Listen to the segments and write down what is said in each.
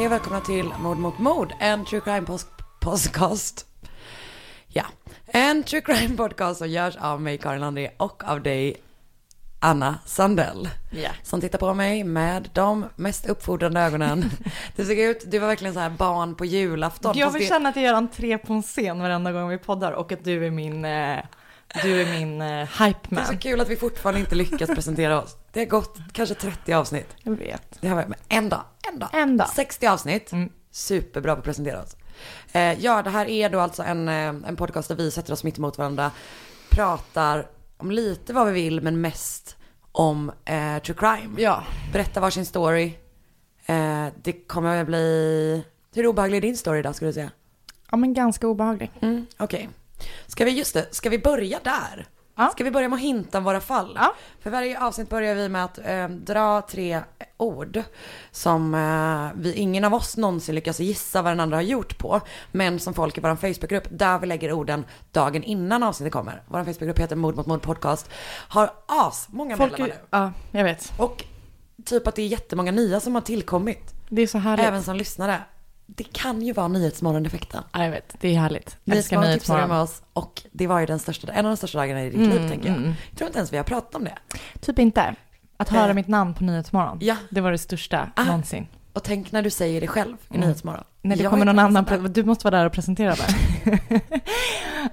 Hej och välkomna till Mord mot mord, en true crime podcast. Ja, en true crime podcast som görs av mig Karin André och av dig Anna Sandell. Ja. Som tittar på mig med de mest uppfordrande ögonen. Det såg ut, du var verkligen så här barn på julafton. Jag vill känna att jag gör entré på en scen varenda gång vi poddar och att du är min, eh, du är min eh, hype Det är så man. kul att vi fortfarande inte lyckas presentera oss. Det har gått kanske 30 avsnitt. Jag vet. Det har men en dag, en dag. En dag. 60 avsnitt. Mm. Superbra på att presentera oss. Eh, ja, det här är då alltså en, eh, en podcast där vi sätter oss mitt emot varandra, pratar om lite vad vi vill, men mest om eh, true crime. Ja. Berätta varsin story. Eh, det kommer att bli... Hur obehaglig är din story idag skulle du säga? ja, men ganska obehaglig. Mm, Okej. Ska vi, just det, ska vi börja där? Ja. Ska vi börja med att hinta om våra fall? Ja. För varje avsnitt börjar vi med att eh, dra tre ord som eh, vi, ingen av oss någonsin lyckas gissa vad den andra har gjort på. Men som folk i vår Facebookgrupp, där vi lägger orden dagen innan avsnittet kommer. Vår Facebookgrupp heter Mord mot mord podcast. Har as många Folk, medlemmar nu. ja, jag vet. Och typ att det är jättemånga nya som har tillkommit. Det är så härligt. Även som lyssnare. Det kan ju vara Nyhetsmorgon-effekten. Ja, jag vet. Det är härligt. Jag älskar Nyhetsmorgon med oss och det var ju den största, en av de största dagarna i ditt Mm, liv tänker jag. mm. Jag tror inte ens vi har pratat om det. Typ inte. Att höra Eh. mitt namn på Nyhetsmorgon. Ja. Det var det största Ah. någonsin. Och tänk när du säger det själv i Mm. Nyhetsmorgon. När det Jag kommer någon annan, där. du måste vara där och presentera det.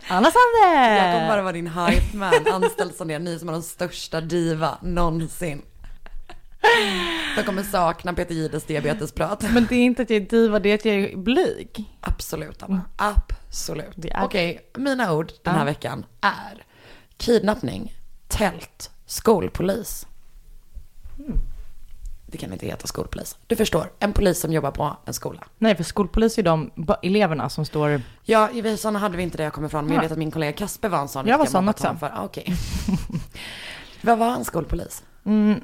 Anna Sande! Jag kommer bara vara din hype man, anställd som det, den största diva någonsin. Jag kommer sakna Peter Gides diabetesprat. Men det är inte att jag är diva, det är att jag är blyg. Absolut Anna, absolut. Är- Okej, mina ord den här Ja. veckan är kidnappning, tält, skolpolis. Mm. Det kan inte heta skolpolis. Du förstår, en polis som jobbar på en skola. Nej, för skolpolis är de eleverna som står... Ja, i sådana hade vi inte det jag kommer ifrån, men jag Nej. vet att min kollega Kasper var en sån. Jag var sån också. För. Ah, Okej. Vad var en skolpolis? Mm,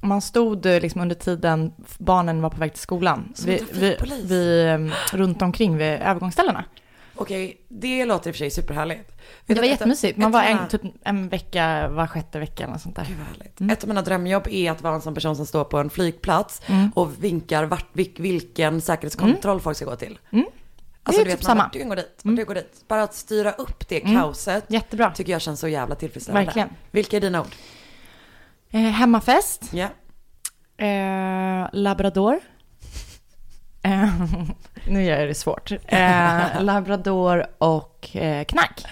man stod eh, liksom under tiden barnen var på väg till skolan. Som Vi, vi, vi, eh, runt omkring vid övergångsställena. Okej, det låter i och för sig superhärligt. Vet Det var jättemysigt. Man var en, typ en vecka var sjätte vecka eller sånt där. Mm. Ett av mina drömjobb är att vara en sån person som står på en flygplats Mm. och vinkar vart, vil, vilken säkerhetskontroll folk ska gå till. Mm. Alltså är du vet, typ man samma. vart du kan gå dit, Mm. du går dit. Bara att styra upp det Mm. kaoset Jättebra. tycker jag känns så jävla tillfredsställande. Verkligen. Vilka är dina ord? Eh, hemmafest. Ja. Eh, labrador. Eh, nu gör jag det svårt. Eh, labrador och eh, knark.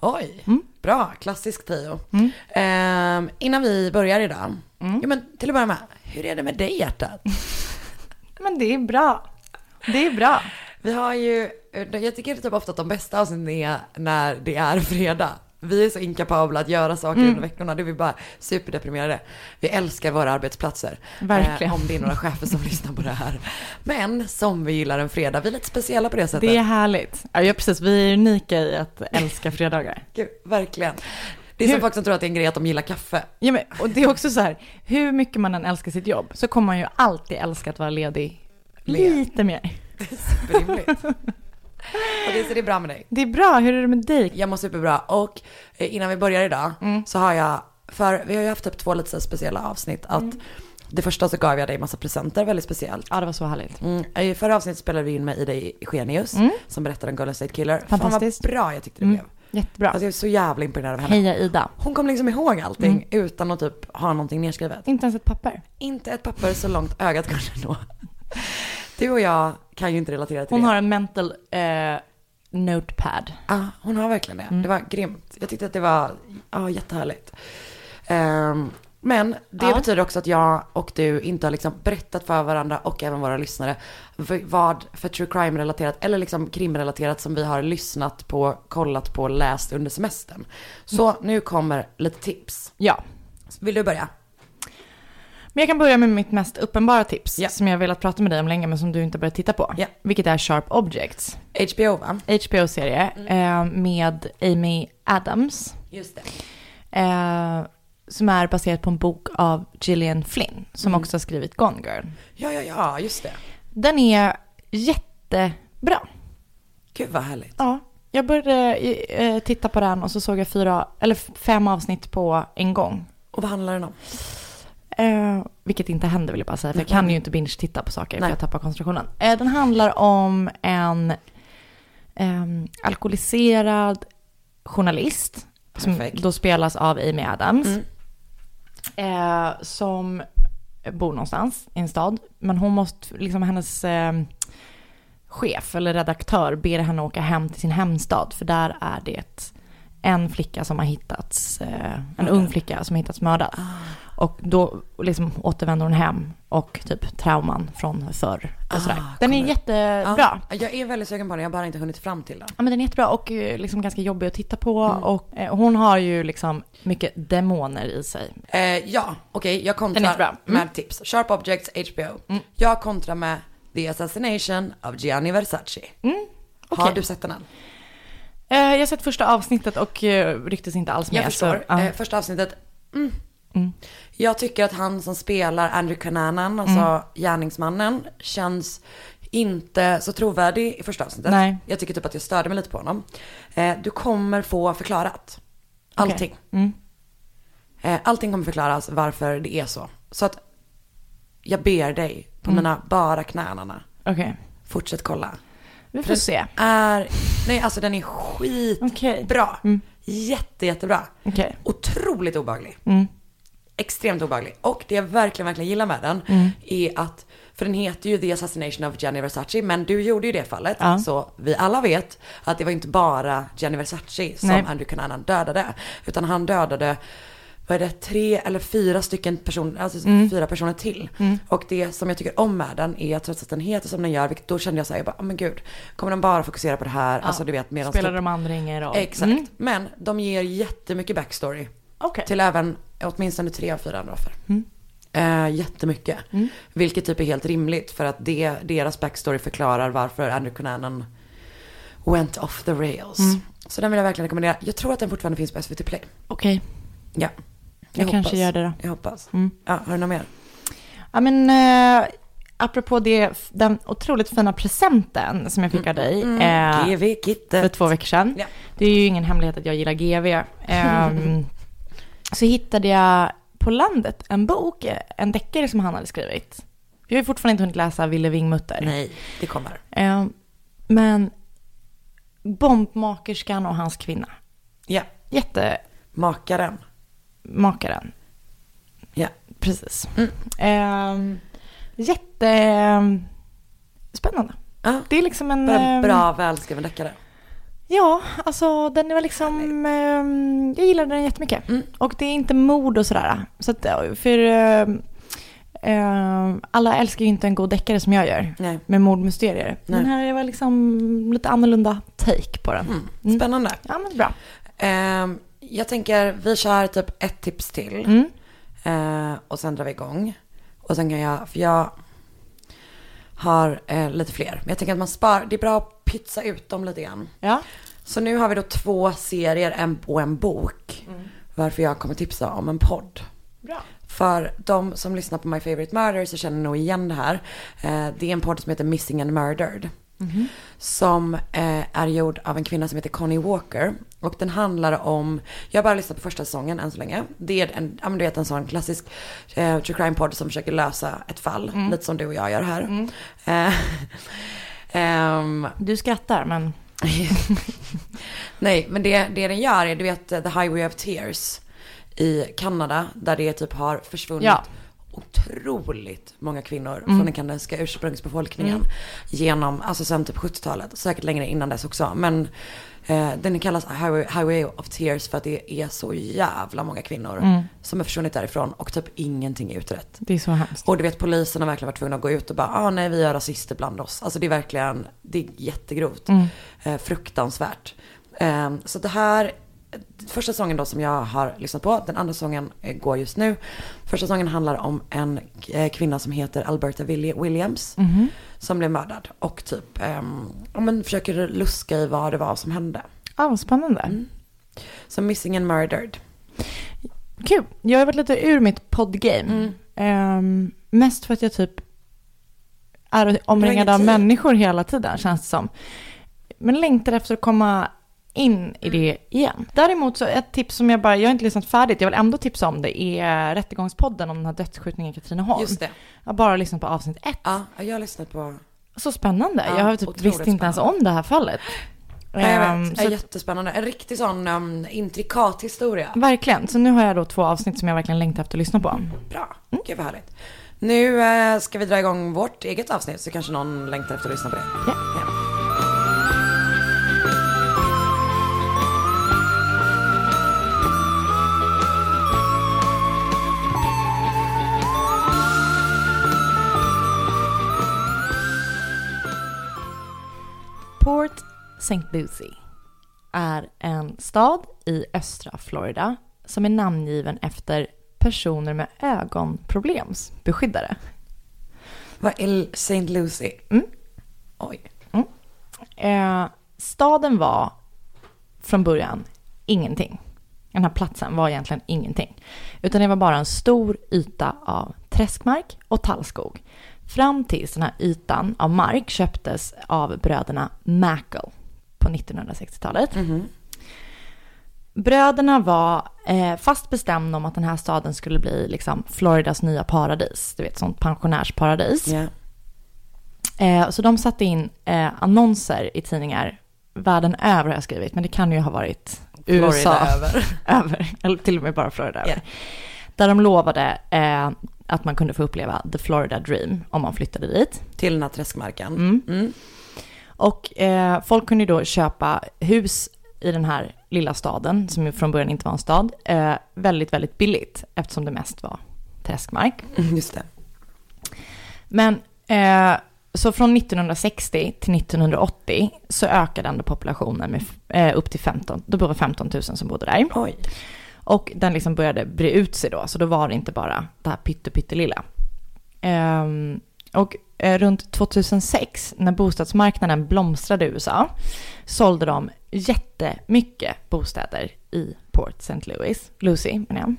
Oj, Mm. bra, klassisk trio. Mm. Ehm, innan vi börjar idag, Mm. jo, men till att börja med, hur är det med dig hjärtat? Men det är bra. Det är bra. Vi har ju, jag tycker typ ofta att de bästa avsnitten är när det är fredag. Vi är så inkapabla att göra saker Mm. under veckorna, det är vi bara superdeprimerade. Vi älskar våra arbetsplatser. Verkligen. Eh, om det är några chefer som lyssnar på det här. Men som vi gillar en fredag, vi är lite speciella på det sättet. Det är härligt. Ja, precis. Vi är unika i att älska fredagar. Gud, verkligen. Det är som Hur- folk som tror att det är en grej att de gillar kaffe. Ja, men, och det är också så här, hur mycket man än älskar sitt jobb så kommer man ju alltid älska att vara ledig lite mer. Det är superrimligt. Det, så det är bra med dig. Det är bra, hur är det med dig? Jag mår superbra och eh, innan vi börjar idag Mm. så har jag, för vi har ju haft typ två lite speciella avsnitt. Att Mm. Det första så gav jag dig massa presenter, väldigt speciellt. Ja, det var så härligt. Mm. I förra avsnittet spelade vi in med Ida Genius Mm. som berättade om Golden State Killer. Fantastiskt. Fan vad bra jag tyckte det Mm. blev. Jättebra. Alltså jag är så jävla imponerad av henne. Heja Ida. Hon kom liksom ihåg allting Mm. utan att typ ha någonting nedskrivet. Inte ens ett papper. Inte ett papper så långt ögat kunde nå. Du och jag kan ju inte relatera till Hon det. har en mental eh, notepad. Ja, hon har verkligen det. Mm. Det var grymt. Jag tyckte att det var ja, jättehärligt. Ehm, men det Ja. betyder också att jag och du inte har liksom berättat för varandra och även våra lyssnare vad för true crime-relaterat eller liksom krimrelaterat som vi har lyssnat på, kollat på, läst under semestern. Så nu kommer lite tips. Ja. Vill du börja? Men jag kan börja med mitt mest uppenbara tips Ja. som jag har velat prata med dig om länge men som du inte börjat titta på. Ja. Vilket är Sharp Objects. HBO va? HBO-serie eh, med Amy Adams. Just det. Eh, som är baserat på en bok av Gillian Flynn som Mm. också har skrivit Gone Girl. Ja, ja, ja, just det. Den är jättebra. Gud vad härligt. Ja, jag började eh, titta på den och så såg jag fyra, eller fem avsnitt på en gång. Och vad handlar den om? Eh, vilket inte händer vill jag bara säga, för jag kan ju inte binge-titta på saker Nej. för jag tappar koncentrationen. Eh, den handlar om en ehm, alkoholiserad journalist som Perfekt. då spelas av Amy Adams. Mm. Eh, som bor någonstans i en stad. Men hon måste, liksom hennes eh, chef eller redaktör ber henne åka hem till sin hemstad. För där är det en flicka som har hittats, eh, en ung flicka som har hittats mördad. Ah. Och då liksom återvänder hon hem och typ trauman från förr och sådär. Ah, Den är jättebra. Ja, jag är väldigt sugen på den, jag har bara inte hunnit fram till den. Ja men den är jättebra och eh, liksom ganska jobbig att titta på. Mm. Och eh, hon har ju liksom mycket demoner i sig. Eh, ja, okej, jag Den är kontrar. Mm. med tips. Sharp Objects, HBO. Jag kontrar med The Assassination of Gianni Versace. Har Mm, okej. du sett den än? Eh, jag har sett första avsnittet och rycktes inte alls med. Jag förstår. Så, första avsnittet, mm. Jag tycker att han som spelar Andrew Cunanan, alltså Mm. gärningsmannen, känns inte så trovärdig i första avsnittet. Nej. Jag tycker typ att jag störde mig lite på honom. Eh, du kommer få förklarat. Allting. Mm. Eh, allting kommer förklaras varför det är så. Så att jag ber dig på Mm. mina bara knänarna. Okej, Fortsätt kolla. vi får För se. Är, nej alltså den är skitbra. Okej. Mm. Jätte, jättebra. Okej. Otroligt obehaglig. Mm. Extremt obehaglig. Och det jag verkligen, verkligen gillar med den Mm. är att, för den heter ju The Assassination of Gianni Versace, men du gjorde ju det fallet. Ja. Så vi alla vet att det var inte bara Gianni Versace som Nej. Andrew Cunanan dödade. Utan han dödade, vad är det, tre eller fyra stycken personer, alltså Mm. fyra personer till. Mm. Och det som jag tycker om med den är att trots att den heter som den gör, vilket då kände jag så här, jag bara, oh, men gud, kommer den bara fokusera på det här? Ja. Alltså du vet, medan Spelar de andra ingen roll? Exakt. Mm. Men de ger jättemycket backstory. Okej. Till även åtminstone tre av fyra andra offer. Mm. Eh, jättemycket. Mm. Vilket typ är helt rimligt för att det, deras backstory förklarar varför Andrew Cunanan went off the rails. Mm. Så den vill jag verkligen rekommendera. Jag tror att den fortfarande finns på SVT Play. Okej, Ja. jag, kanske gör det då. Jag hoppas. Mm. Ja, har du något mer? Ja men eh, apropå det, den otroligt fina presenten som jag fick av dig eh, GV för två veckor sedan. Ja. Det är ju ingen hemlighet att jag gillar GV. Ehm, så hittade jag på landet en bok, en deckare som han hade skrivit. Jag har fortfarande inte hunnit läsa Ville Vingmutter. Nej, det kommer. Ehm, men Bombmakerskan och hans kvinna. Ja, Jättemakaren. makaren. Ja. Precis. Mm. Ehm, jättespännande. Ja, Det är liksom en... ehm, bra välskriven deckare. Ja, alltså den var liksom... ehm, jag gillade den jättemycket. Mm. Och det är inte mord och sådär. Så att, för ehm, ehm, alla älskar ju inte en god deckare som jag gör. Nej. Med mordmysterier. Den här var liksom lite annorlunda take på den. Mm. Mm. Spännande. Ja, men bra. Ehm, jag tänker, vi kör typ ett tips till. Mm. Eh, och sen drar vi igång. Och sen kan jag, för jag har eh, lite fler. Men jag tänker att man spar, det är bra att pytsa ut dem lite grann. Ja. Så nu har vi då två serier en, och en bok. Varför jag kommer tipsa om en podd. Bra. För de som lyssnar på My Favorite Murder så känner nog igen det här. Eh, det är en podd som heter Missing and Murdered. Som eh, är gjord av en kvinna som heter Connie Walker. Och den handlar om, jag har bara lyssnat på första säsongen än så länge. Det är en, ja men du vet en sån klassisk eh, true crime podd som försöker lösa ett fall. Lite som du och jag gör här. Eh, ehm, Du skrattar, men... Nej, men det, det den gör är, du vet The Highway of Tears i Kanada, där det typ har försvunnit Ja. otroligt många kvinnor Mm. från den kanadensiska ursprungsbefolkningen genom, alltså sen typ 70-talet, säkert längre innan dess också. Men eh, den kallas Highway, Highway of Tears för att det är så jävla många kvinnor Mm. som har försvunnit därifrån och typ ingenting är utrett. Det är så hemskt. Och du vet polisen har verkligen varit tvungna att gå ut och bara, ah nej vi har rasister bland oss. Alltså det är verkligen, det är jättegrovt. Mm. Eh, fruktansvärt. Eh, så det här, första säsongen då som jag har lyssnat på, den andra säsongen eh, går just nu. Första säsongen handlar om en eh, kvinna som heter Alberta Willi- Williams. Mhm. Som blev mördad och typ, ehm, ja men försöker luska i vad det var som hände. Ja, vad spännande. Mm. Så Missing and Murdered. Kul. Jag har varit lite ur mitt poddgame. Mm. Ehm, mest för att jag typ är omringad av människor hela tiden, känns det som. Men längtar efter att komma in i det igen. Däremot så ett tips som jag bara, jag har inte lyssnat färdigt, jag vill ändå tipsa om det, är Rättegångspodden om den här dödsskjutningen i Katrineholm. Just det. Jag har bara lyssnat på avsnitt ett. Ja, jag har lyssnat på... Så spännande. Ja, jag har typ visste inte ens om det här fallet. Ja, jag Ehm, vet. så är att- jättespännande. En riktig sån um, intrikat historia. Verkligen. Så nu har jag då två avsnitt som jag verkligen längtar efter att lyssna på. Bra. Gud vad härligt. Nu eh, ska vi dra igång vårt eget avsnitt så kanske någon längtar efter att lyssna på det. Ja. St. Lucie är en stad i östra Florida som är namngiven efter personer med ögonproblems beskyddare. Vad är St. Lucie? Mm. Oj. Eh, staden var från början ingenting. Den här platsen var egentligen ingenting. Utan det var bara en stor yta av träskmark och tallskog. Fram tills den här ytan av mark köptes av bröderna Mackle på 1960-talet. Bröderna var eh, fast bestämda om att den här staden skulle bli liksom Floridas nya paradis. Du vet, sånt pensionärsparadis. Ja. Eh, så de satte in eh, annonser i tidningar världen över har jag skrivit, men det kan ju ha varit USA Florida över. över, eller till och med bara Florida över. Där de lovade eh, att man kunde få uppleva the Florida dream om man flyttade dit. Till den här träskmarken. Mm. Mm. Och eh, folk kunde ju då köpa hus i den här lilla staden, som från början inte var en stad, eh, väldigt, väldigt billigt eftersom det mest var träskmark. Mm, Just det. Men eh, så från 1960 till 1980 så ökade ändå populationen med eh, upp till 15, då var det 15 000 som bodde där. Oj. Och den liksom började bre ut sig då, så då var det inte bara det här pytte, pyttelilla. Ehm, och eh, runt 2006, när bostadsmarknaden blomstrade i USA, sålde de jättemycket bostäder i Port St. Louis, Lucie menar jag.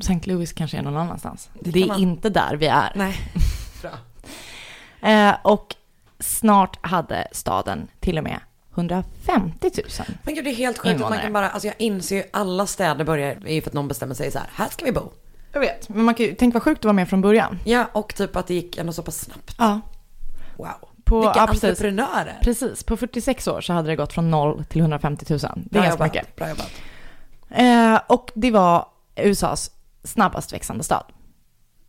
St. Louis kanske är någon annanstans. Det Det, är man- inte där vi är. Nej. Bra. Eh, och snart hade staden till och med 150 000. Men gud det är helt sjukt att man kan bara, alltså jag inser ju alla städer börjar, är ju för att någon bestämmer sig så här, här ska vi bo. Jag vet, men man kan ju, tänk vad sjukt det var med från början. Ja, och typ att det gick ändå så pass snabbt. Ja. Wow. På, Vilka ja, precis. entreprenörer. Precis, på 46 år så hade det gått från 0 till 150 000. Det är Bra ganska jobbat. mycket. Bra jobbat. Eh, och det var USAs snabbast växande stad.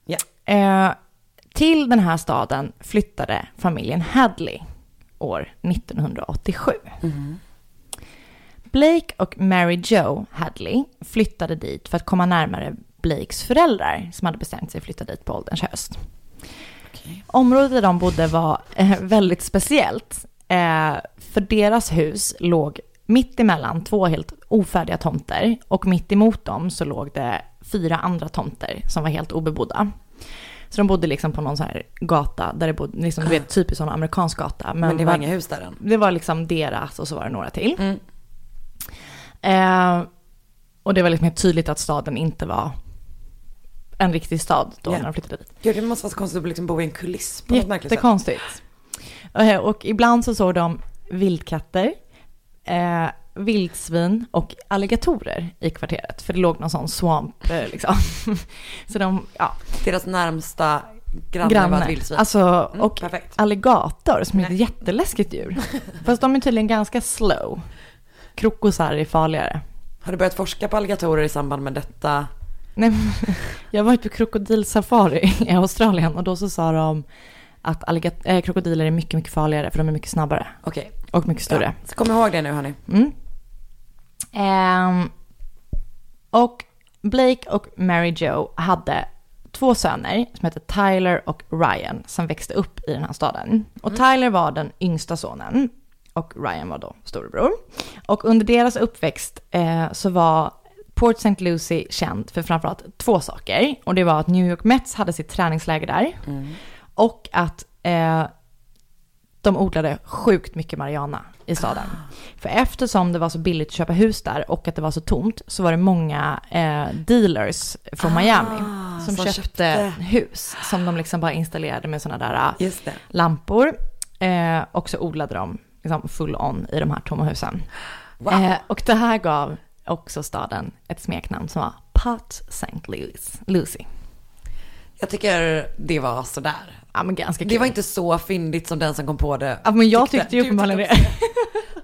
Ja. Eh, till den här staden flyttade familjen Hadley år 1987. Blake och Mary Jo Hadley flyttade dit för att komma närmare Blakes föräldrar som hade bestämt sig att flytta dit på ålderns höst. Okej. Området där de bodde var eh, väldigt speciellt. Eh, för deras hus låg mitt emellan två helt ofärdiga tomter och mitt emot dem så låg det fyra andra tomter som var helt obebodda. Så de bodde liksom på någon sån här gata där det bodde, liksom, du vet, typiskt sån amerikansk gata. Men, det var var- inga hus där än. det var liksom deras och så var det några till. Mm. Eh, och det var liksom helt tydligt att staden inte var en riktig stad då Ja. när de flyttade dit. Gud det måste vara så konstigt att liksom bo i en kuliss på något märkligt sätt. Jättekonstigt. Eh, Och ibland så såg de vildkatter, eh, vildsvin och alligatorer i kvarteret. För det låg någon sån swamp eh, liksom. så de, ja, Deras närmsta granne, var ett granne. vildsvin. Alltså, Mm, och perfekt. alligator som är ett jätteläskigt djur. Fast de är tydligen ganska slow. Krokosar är farligare. Har du börjat forska på alligatorer i samband med detta? Nej, jag var ute på krokodilsafari i Australien och då så sa de att äh, krokodiler är mycket, mycket farligare för de är mycket snabbare Okej. och mycket större. Bra. Så kom ihåg det nu hörni. Mm. Ehm, och Blake och Mary Jo hade två söner som hette Tyler och Ryan som växte upp i den här staden. Och Tyler var den yngsta sonen och Ryan var då storebror. Och under deras uppväxt eh, så var Port St. Lucie känd för framförallt två saker. Och det var att New York Mets hade sitt träningsläger där. Och att eh, de odlade sjukt mycket marijuana i staden. För eftersom det var så billigt att köpa hus där och att det var så tomt så var det många eh, dealers från Miami som, som köpte, köpte. hus som de liksom bara installerade med sådana där eh, lampor. Eh, och så odlade de liksom full on i de här tomma husen. Wow. Eh, och det här gav också staden ett smeknamn som var Pot St. Louis, Lucy. Jag tycker det var sådär. Ja men ganska kul. Det var inte så fyndigt som den som kom på det. Ja men jag tyckte ju uppenbarligen det.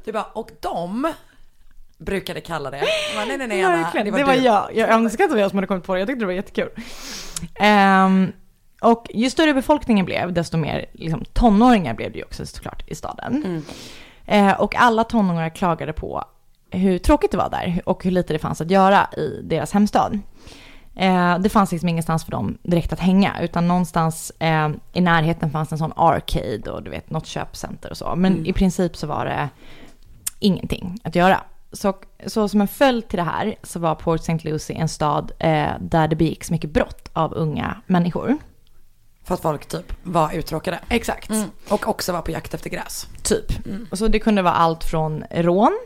Du bara, och de brukade kalla det. Bara, nej nej nej Anna, det var, det var du. jag. Jag önskar att det var jag som hade kommit på det. Jag tyckte det var jättekul. Ehm, och ju större befolkningen blev, desto mer liksom, tonåringar blev det ju också såklart i staden. Mm. Eh, och alla tonåringar klagade på hur tråkigt det var där och hur lite det fanns att göra i deras hemstad. Eh, det fanns liksom ingenstans för dem direkt att hänga, utan någonstans eh, i närheten fanns en sån arcade och du vet, något köpcenter och så. Men Mm. i princip så var det ingenting att göra. Så, så som en följd till det här så var Port St. Lucie en stad eh, där det begicks mycket brott av unga människor. För att folk typ var uttråkade. Exakt. Mm. Och också var på jakt efter gräs. Typ. Och så det kunde vara allt från rån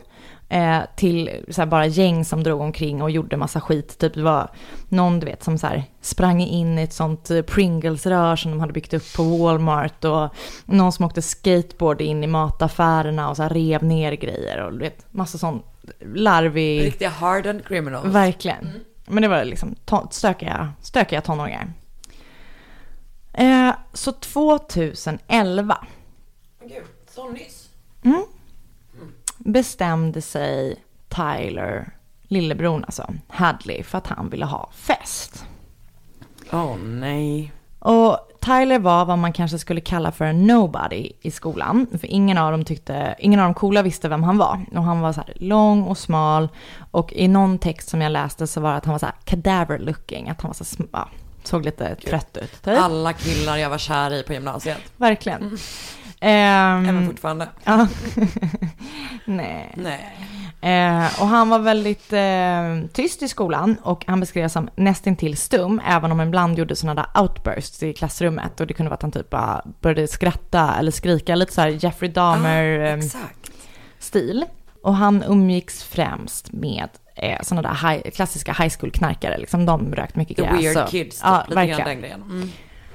eh, till så bara gäng som drog omkring och gjorde massa skit. Typ det var någon du vet som så här, sprang in i ett sånt eh, Pringles-rör som de hade byggt upp på Walmart. Och någon som åkte skateboard in i mataffärerna och så här, rev ner grejer. Och du vet, massa sån larvig... Riktiga hardened criminals. Verkligen. Men det var liksom stökiga, stökiga tonåringar. Eh, så 2011 Gud, så nyss. mm, bestämde sig Tyler, lillebron alltså, Hadley, för att han ville ha fest. Åh nej. Och Tyler var vad man kanske skulle kalla för en nobody i skolan. För ingen av dem tyckte, ingen av de coola visste vem han var. Och han var så här lång och smal. Och i någon text som jag läste så var det att han var så här cadaver looking. Att han var så sm- ja, såg lite trött ut. Typ. Alla killar jag var kär i på gymnasiet. Verkligen. Ehm, Även fortfarande. ja. Nej. Nej. Eh, och han var väldigt eh, tyst i skolan och han beskrevs som nästintill stum, även om han ibland gjorde sådana där outbursts i klassrummet. Och det kunde vara att han typ bara började skratta eller skrika, lite så här Jeffrey Ah, Dahmer-stil. exakt. och han umgicks främst med eh, sådana där high, klassiska high school-knarkare, liksom de rökt mycket The gräs. weird och- kids, typ. ja, lite verkligen. grann den grejen. Mm.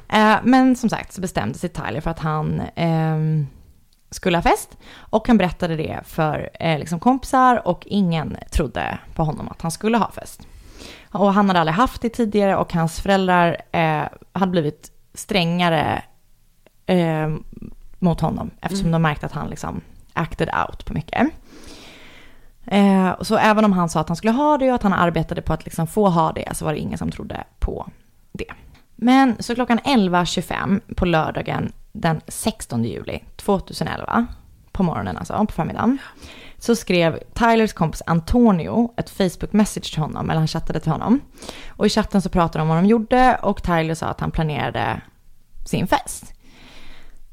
Eh, men som sagt så bestämde sig Tyler för att han ehm, skulle ha fest. Och han berättade det för eh, liksom kompisar och ingen trodde på honom att han skulle ha fest. Och han hade aldrig haft det tidigare och hans föräldrar eh, hade blivit strängare eh, mot honom eftersom de märkte att han liksom acted out på mycket. Eh, så även om han sa att han skulle ha det och att han arbetade på att liksom få ha det så var det ingen som trodde på det. Men så klockan 11.25 på lördagen den 16 juli 2011, på morgonen alltså, på förmiddagen, så skrev Tylers kompis Antonio ett Facebook-message till honom, eller han chattade till honom. Och i chatten så pratade de om vad de gjorde och Tyler sa att han planerade sin fest.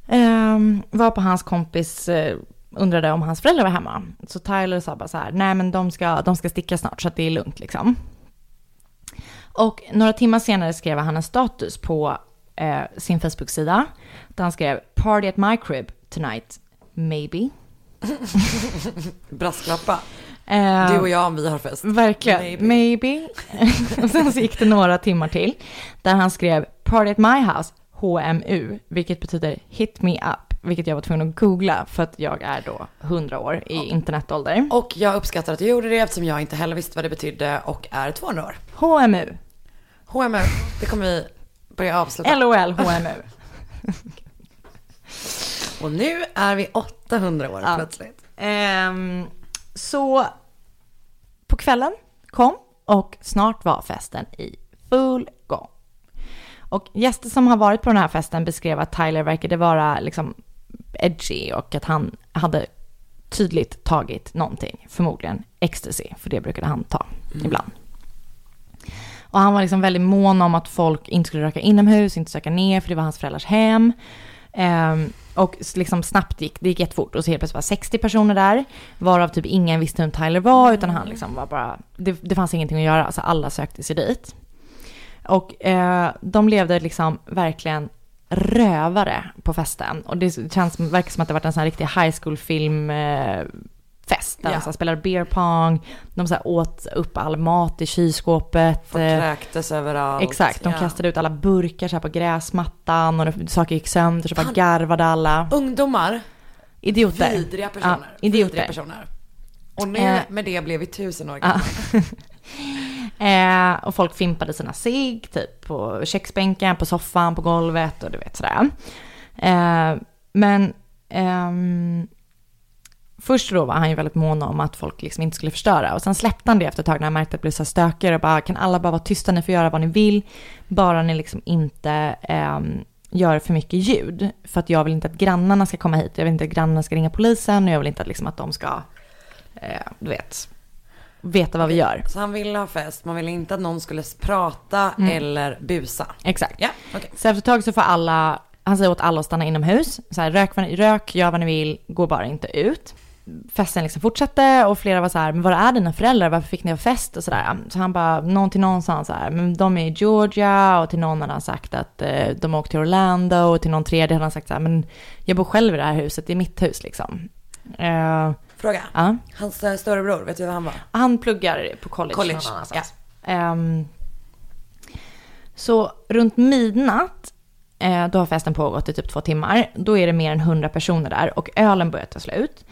Ehm, um, var på hans kompis eh, undrade om hans föräldrar var hemma. Så Tyler sa bara så här, nej men de ska, de ska sticka snart så att det är lugnt liksom. Och några timmar senare skrev han en status på eh, sin Facebook-sida. Där han skrev “Party at my crib tonight, maybe”. Brasklappa. Eh, Du och jag om vi har fest. Verkligen, Maybe. maybe. och sen så gick det några timmar till. Där han skrev “Party at my house, HMU”. Vilket betyder “Hit me up”. Vilket jag var tvungen att googla för att jag är då 100 år i internetålder. Och jag uppskattar att du gjorde det eftersom jag inte heller visste vad det betydde och är 200 år. HMU. HMU, det kommer vi börja avsluta. LOL HMU. Och nu är vi 800 år Ja. plötsligt. Ehm, så på kvällen kom och snart var festen i full gång. Och gäster som har varit på den här festen beskrev att Tyler verkade vara liksom edgy och att han hade tydligt tagit någonting, förmodligen ecstasy, för det brukade han ta ibland. Och han var liksom väldigt mån om att folk inte skulle röka inomhus, inte söka ner, för det var hans föräldrars hem. Um, och liksom snabbt gick, det gick jättefort och så helt plötsligt var 60 personer där, varav typ ingen visste vem Tyler var, utan han liksom var bara, det, det fanns ingenting att göra, så alla sökte sig dit. Och eh, de levde liksom verkligen rövare på festen. Och det känns, verkar som att det varit en sån här riktig high school film eh, fest. Där Ja. de spelade beer pong, de så åt upp all mat i kylskåpet. Folk eh, kräktes överallt. Exakt, de Ja. kastade ut alla burkar så här på gräsmattan och saker gick sönder så bara garvade alla. Ungdomar, Idioter. Vidriga personer. Ja, idioter. Vidriga personer. Och nu Eh. med det blev vi tusen år gamla. Eh, och folk fimpade sina cigg, typ på köksbänken, på soffan, på golvet och du vet sådär. Eh, men ehm, först då var han ju väldigt mån om att folk liksom inte skulle förstöra. Och sen släppte han det efter ett tag när han märkte att det blev så stökigare. Och bara, kan alla bara vara tysta, ni får göra vad ni vill. Bara ni liksom inte ehm, gör för mycket ljud. För att jag vill inte att grannarna ska komma hit. Jag vill inte att grannarna ska ringa polisen. Och jag vill inte att, liksom, att de ska, eh, du vet, veta vad vi gör. Så han ville ha fest, man ville inte att någon skulle prata Mm. eller busa. Exakt. Ja, okej. Så efter ett tag så får alla, han säger åt alla att stanna inomhus. Så här, rök, rök, gör vad ni vill, gå bara inte ut. Festen liksom fortsatte och flera var så här, men var är dina föräldrar? Varför fick ni ha fest? Och så där. Så han bara, någon till någon sa han så här, men de är i Georgia och till någon hade han sagt att eh, de åkte till Orlando och till någon tredje hade han sagt så här, men jag bor själv i det här huset, det är mitt hus liksom. Eh, Fråga. ja. Hans eh, storebror, vet du vad han var? Han pluggar på college, College, någon annanstans. Ehm, så runt midnatt, eh, då har festen pågått i typ två timmar. Då är det mer än 100 personer där och ölen börjar ta slut.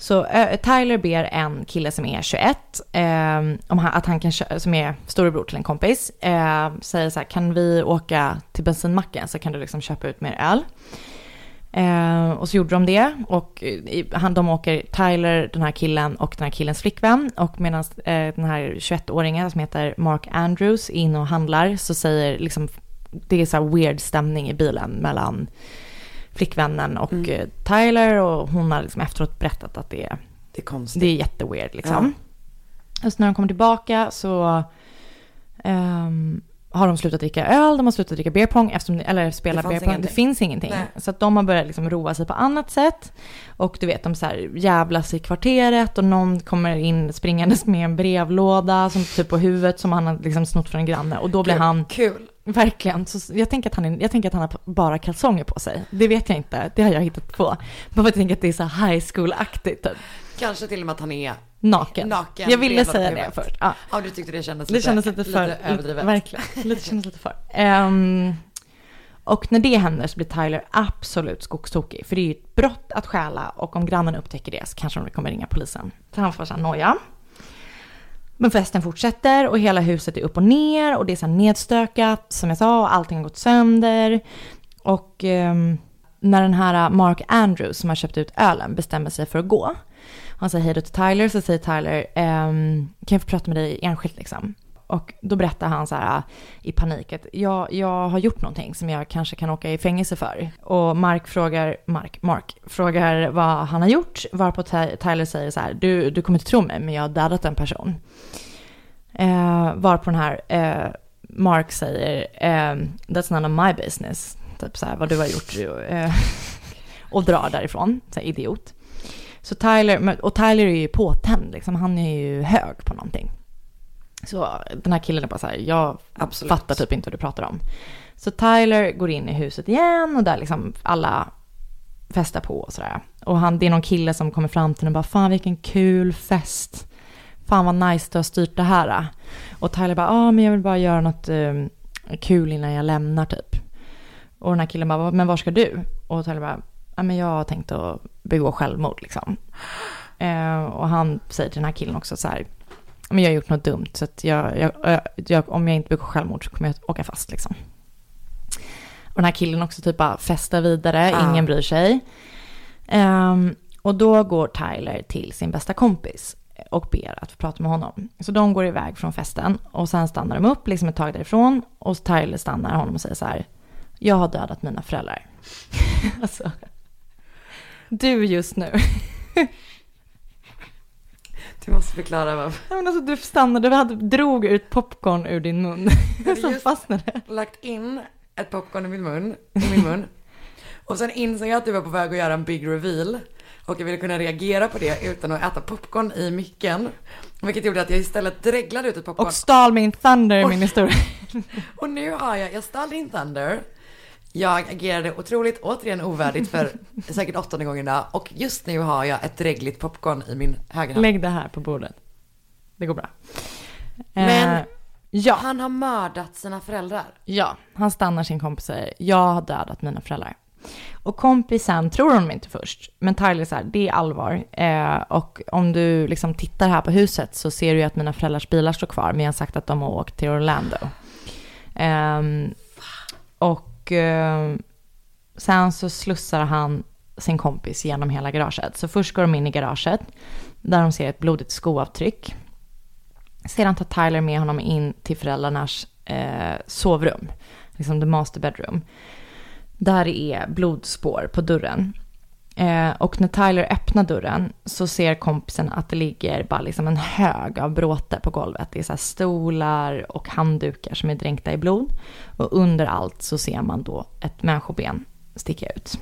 Så Tyler ber en kille som är 21, ehm, om han, att han kan som är storebror till en kompis, eh, säger så här, kan vi åka till bensinmacken så kan du liksom köpa ut mer öl. Eh, och så gjorde de det och eh, han, de åker, Tyler, den här killen och den här killens flickvän och medan eh, den här 21-åringen som heter Mark Andrews är inne och handlar så säger liksom, det är så här weird stämning i bilen mellan flickvännen och Mm. eh, Tyler och hon har liksom efteråt berättat att det är Det är konstigt. det är jätteweird liksom. Och så när de kommer tillbaka så ehm, har de slutat dricka öl, de har slutat dricka beer pong, eftersom, eller spela beer pong. Det finns ingenting. Nej. Så att de har börjat liksom roa sig på annat sätt. Och du vet, de så här jävlas i kvarteret och någon kommer in springandes med en brevlåda som typ på huvudet som han har liksom snott från en granne. Och då blir Kul. han Kul. Verkligen. Så jag, tänker att han är, jag tänker att han har bara kalsonger på sig. Det vet jag inte. Det har jag hittat på. Bara för att jag tänker att det är så high school-aktigt. Typ. Kanske till och med att han är Naken. naken. Jag ville säga det först. Ja. Ja, du tyckte det kändes Det lite, kändes lite för... överdrivet. Verkligen. Lite kändes lite för. Ehm, och när det händer så blir Tyler absolut skogstokig. För det är ju ett brott att stjäla och om grannen upptäcker det så kanske de kommer ringa polisen. Så han får så här noja. Men festen fortsätter och hela huset är upp och ner och det är så nedstökat som jag sa och allting har gått sönder. Och eh, när den här äh, Mark Andrews som har köpt ut ölen bestämmer sig för att gå. Han säger hej då till Tyler så säger Tyler ehm, kan jag få prata med dig enskilt liksom. Och då berättar han så här äh, i panik att jag, jag har gjort någonting som jag kanske kan åka i fängelse för. Och Mark frågar, Mark, Mark frågar vad han har gjort, varpå Tyler säger så här, du, du kommer inte tro mig men jag har dödat en person. Eh, varpå den här eh, Mark säger, eh, that's none of my business. Typ så här, vad du har gjort. Eh, och drar därifrån, så här, idiot. Så Tyler, och Tyler är ju påtänd, liksom. han är ju hög på någonting. Så den här killen är bara så här, jag Absolut. fattar typ inte vad du pratar om. Så Tyler går in i huset igen och där liksom alla festar på och sådär. Och han, det är någon kille som kommer fram till honom och bara, fan vilken kul fest. Fan vad nice du har styrt det här. Och Tyler bara, ja ah, men jag vill bara göra något eh, kul innan jag lämnar typ. Och den här killen bara, men var ska du? Och Tyler bara, ja men jag har tänkt att begå självmord liksom. Eh, och han säger till den här killen också så här, men jag har gjort något dumt så att jag, jag, jag, om jag inte begår självmord så kommer jag åka fast liksom. Och den här killen också typ bara festar vidare, Ja. ingen bryr sig. Ehm, och då går Tyler till sin bästa kompis och ber att få prata med honom. Så de går iväg från festen och sen stannar de upp liksom ett tag därifrån och Tyler stannar honom och säger så här, jag har dödat mina föräldrar. alltså, du just nu. Du måste förklara vad... Ja, men alltså, du stannade, du hade, drog ut popcorn ur din mun. hade Som just- fastnade. Lagt in ett popcorn i min mun. I min mun. Och sen insåg jag att du var på väg att göra en big reveal. Och jag ville kunna reagera på det utan att äta popcorn i micken. Vilket gjorde att jag istället dreglade ut ett popcorn. Och stal min thunder i min historia. Och nu har jag, jag stal din thunder. Jag agerade otroligt, återigen ovärdigt för säkert åttonde gången idag. Och just nu har jag ett dregligt popcorn i min högra hand. Lägg det här på bordet. Det går bra. Men- Eh, ja, Han har mördat sina föräldrar. ja, han stannar sin kompis och säger jag har dödat mina föräldrar. Och kompisen tror honom inte först, men Tyler säger det är allvar. Eh, och om du liksom tittar här på huset så ser du ju att mina föräldrars bilar står kvar, men jag har sagt att de har åkt till Orlando. Eh, och eh, sen så slussar han sin kompis genom hela garaget. Så först går de in i garaget, där de ser ett blodigt skoavtryck. Sedan tar Tyler med honom in till föräldrarnas eh, sovrum, liksom the master bedroom. Där är blodspår på dörren. Eh, och när Tyler öppnar dörren så ser kompisen att det ligger bara liksom en hög av bråte på golvet. Det är så stolar och handdukar som är dränkta i blod. Och under allt så ser man då ett människoben sticka ut.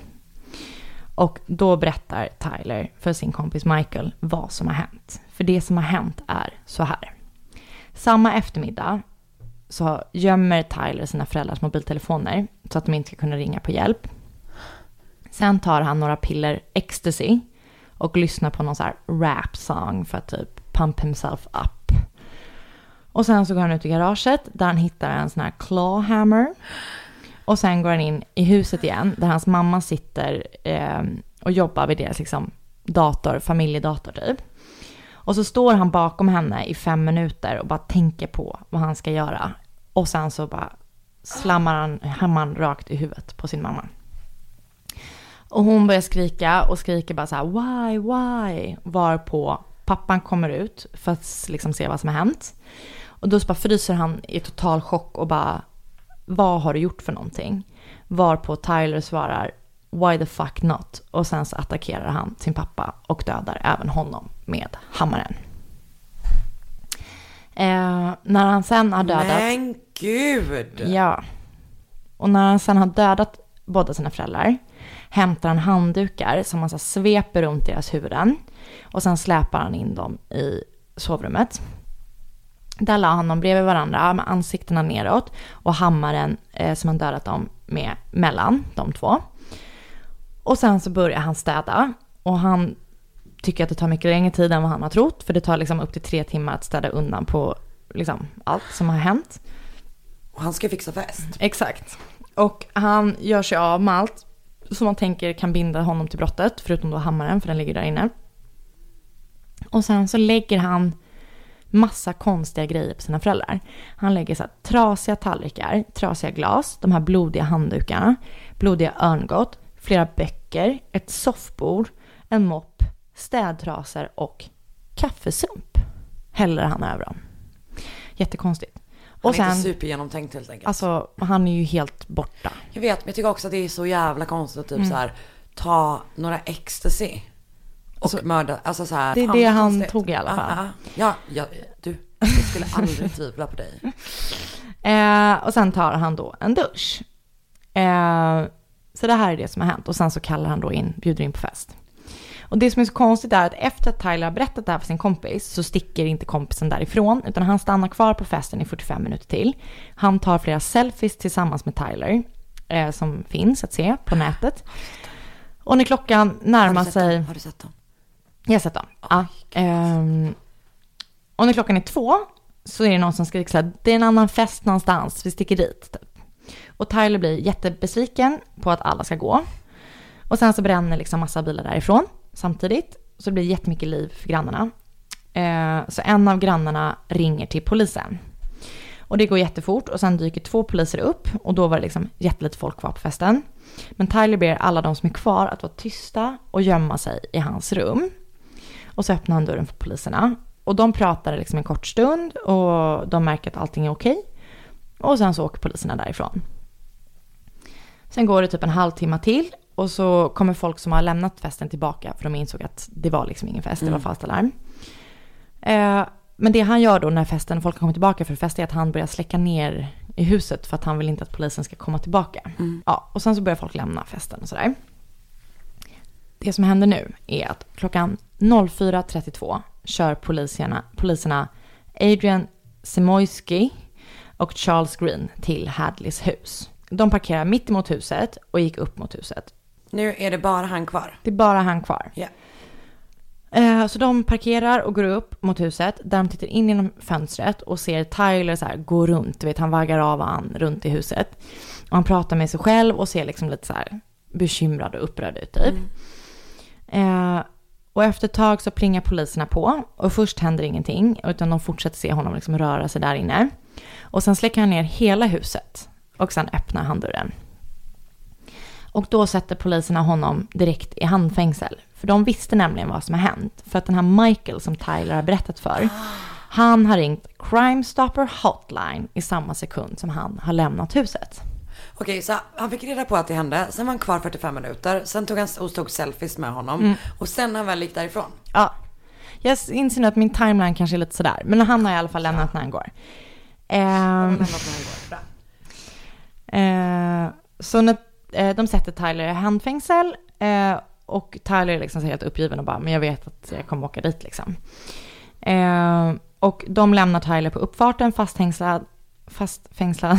Och då berättar Tyler för sin kompis Michael vad som har hänt. För det som har hänt är så här. Samma eftermiddag så gömmer Tyler sina föräldrars mobiltelefoner så att de inte ska kunna ringa på hjälp. Sen tar han några piller ecstasy och lyssnar på någon så här rap song för att typ pump himself up. Och sen så går han ut i garaget där han hittar en sån här claw hammer. Och sen går han in i huset igen där hans mamma sitter eh, och jobbar vid deras liksom, dator, familjedator typ. Och så står han bakom henne i fem minuter och bara tänker på vad han ska göra. Och sen så bara slammar han hammaren rakt i huvudet på sin mamma. Och hon börjar skrika och skriker bara så här why, why? Varpå pappan kommer ut för att liksom se vad som har hänt. Och då så bara fryser han i total chock och bara vad har du gjort för någonting? Varpå Tyler svarar why the fuck not? Och sen så attackerar han sin pappa och dödar även honom med hammaren. Eh, när han sen har dödat... Men gud! Ja. Och när han sen har dödat båda sina föräldrar hämtar han handdukar som han så sveper runt deras huvuden. Och sen släpar han in dem i sovrummet. Där la han dem bredvid varandra med ansiktena neråt och hammaren eh, som han dödat dem med mellan de två. Och sen så börjar han städa och han tycker att det tar mycket längre tid än vad han har trott. För det tar liksom upp till tre timmar att städa undan på liksom allt som har hänt. Och han ska fixa fest. Exakt. Och han gör sig av med allt som man tänker kan binda honom till brottet. Förutom då hammaren för den ligger där inne. Och sen så lägger han massa konstiga grejer på sina föräldrar. Han lägger så här trasiga tallrikar, trasiga glas, de här blodiga handdukarna, blodiga örngott, flera böcker, ett soffbord, en mopp, städtrasor och kaffesump häller han över dem. Jättekonstigt. Han är inte supergenomtänkt helt enkelt. Alltså, han är ju helt borta. Jag vet, men jag tycker också att det är så jävla konstigt att typ mm. så här, ta några ecstasy och alltså, mörda. Alltså så här, det är det han konstigt. tog i alla fall. Ah, ah. Ja, ja, du, jag skulle aldrig tvivla på dig. Eh, och sen tar han då en dusch. Eh, så det här är det som har hänt. Och sen så kallar han då in, bjuder in på fest. Och det som är så konstigt är att efter att Tyler har berättat det här för sin kompis så sticker inte kompisen därifrån utan han stannar kvar på festen i 45 minuter till. Han tar flera selfies tillsammans med Tyler eh, som finns att se på nätet. Och när klockan närmar sig... Dem? Har du sett dem? Jag har sett dem. Oh, ja. Um, och när klockan är två så är det någon som skriker så här, det är en annan fest någonstans, vi sticker dit. Typ. Och Tyler blir jättebesviken på att alla ska gå. Och sen så bränner liksom massa bilar därifrån samtidigt. Så det blir jättemycket liv för grannarna. Eh, så en av grannarna ringer till polisen. Och det går jättefort och sen dyker två poliser upp och då var det liksom jättelite folk kvar på festen. Men Tyler ber alla de som är kvar att vara tysta och gömma sig i hans rum. Och så öppnar han dörren för poliserna. Och de pratar liksom en kort stund och de märker att allting är okej. Och sen så åker poliserna därifrån. Sen går det typ en halvtimme till och så kommer folk som har lämnat festen tillbaka för de insåg att det var liksom ingen fest, det var mm. falskt alarm. Eh, men det han gör då när festen, folk kommit tillbaka för fest är att han börjar släcka ner i huset för att han vill inte att polisen ska komma tillbaka. Mm. Ja, och sen så börjar folk lämna festen och sådär. Det som händer nu är att klockan 04.32 kör poliserna, poliserna Adrian Simojski och Charles Green till Hadleys hus. De parkerar mitt emot huset och gick upp mot huset. Nu är det bara han kvar. Det är bara han kvar. Yeah. Så de parkerar och går upp mot huset där de tittar in genom fönstret och ser Tyler så här gå runt. Du vet, han vaggar av han runt i huset. Och han pratar med sig själv och ser liksom lite så här bekymrad och upprörd ut typ. Eh, och efter ett tag så plingar poliserna på och först händer ingenting utan de fortsätter se honom liksom röra sig där inne. Och sen släcker han ner hela huset och sen öppnar han dörren. Och då sätter poliserna honom direkt i handfängsel. För de visste nämligen vad som har hänt. För att den här Michael som Tyler har berättat för, han har ringt Crime Stopper Hotline i samma sekund som han har lämnat huset. Okej, så han fick reda på att det hände. Sen var han kvar 45 minuter. Sen tog han och tog selfies med honom. Och sen när han väl gick därifrån. Ja, jag inser nu att min timeline kanske är lite sådär. Men han har i alla fall lämnat när han går. Ehm, Men låt mig gå. Bra. Eh, så när eh, de sätter Tyler i handfängsel eh, och Tyler är liksom så helt uppgiven och bara, men jag vet att jag kommer åka dit liksom. Eh, och de lämnar Tyler på uppfarten fastfängslad, fastfängslad.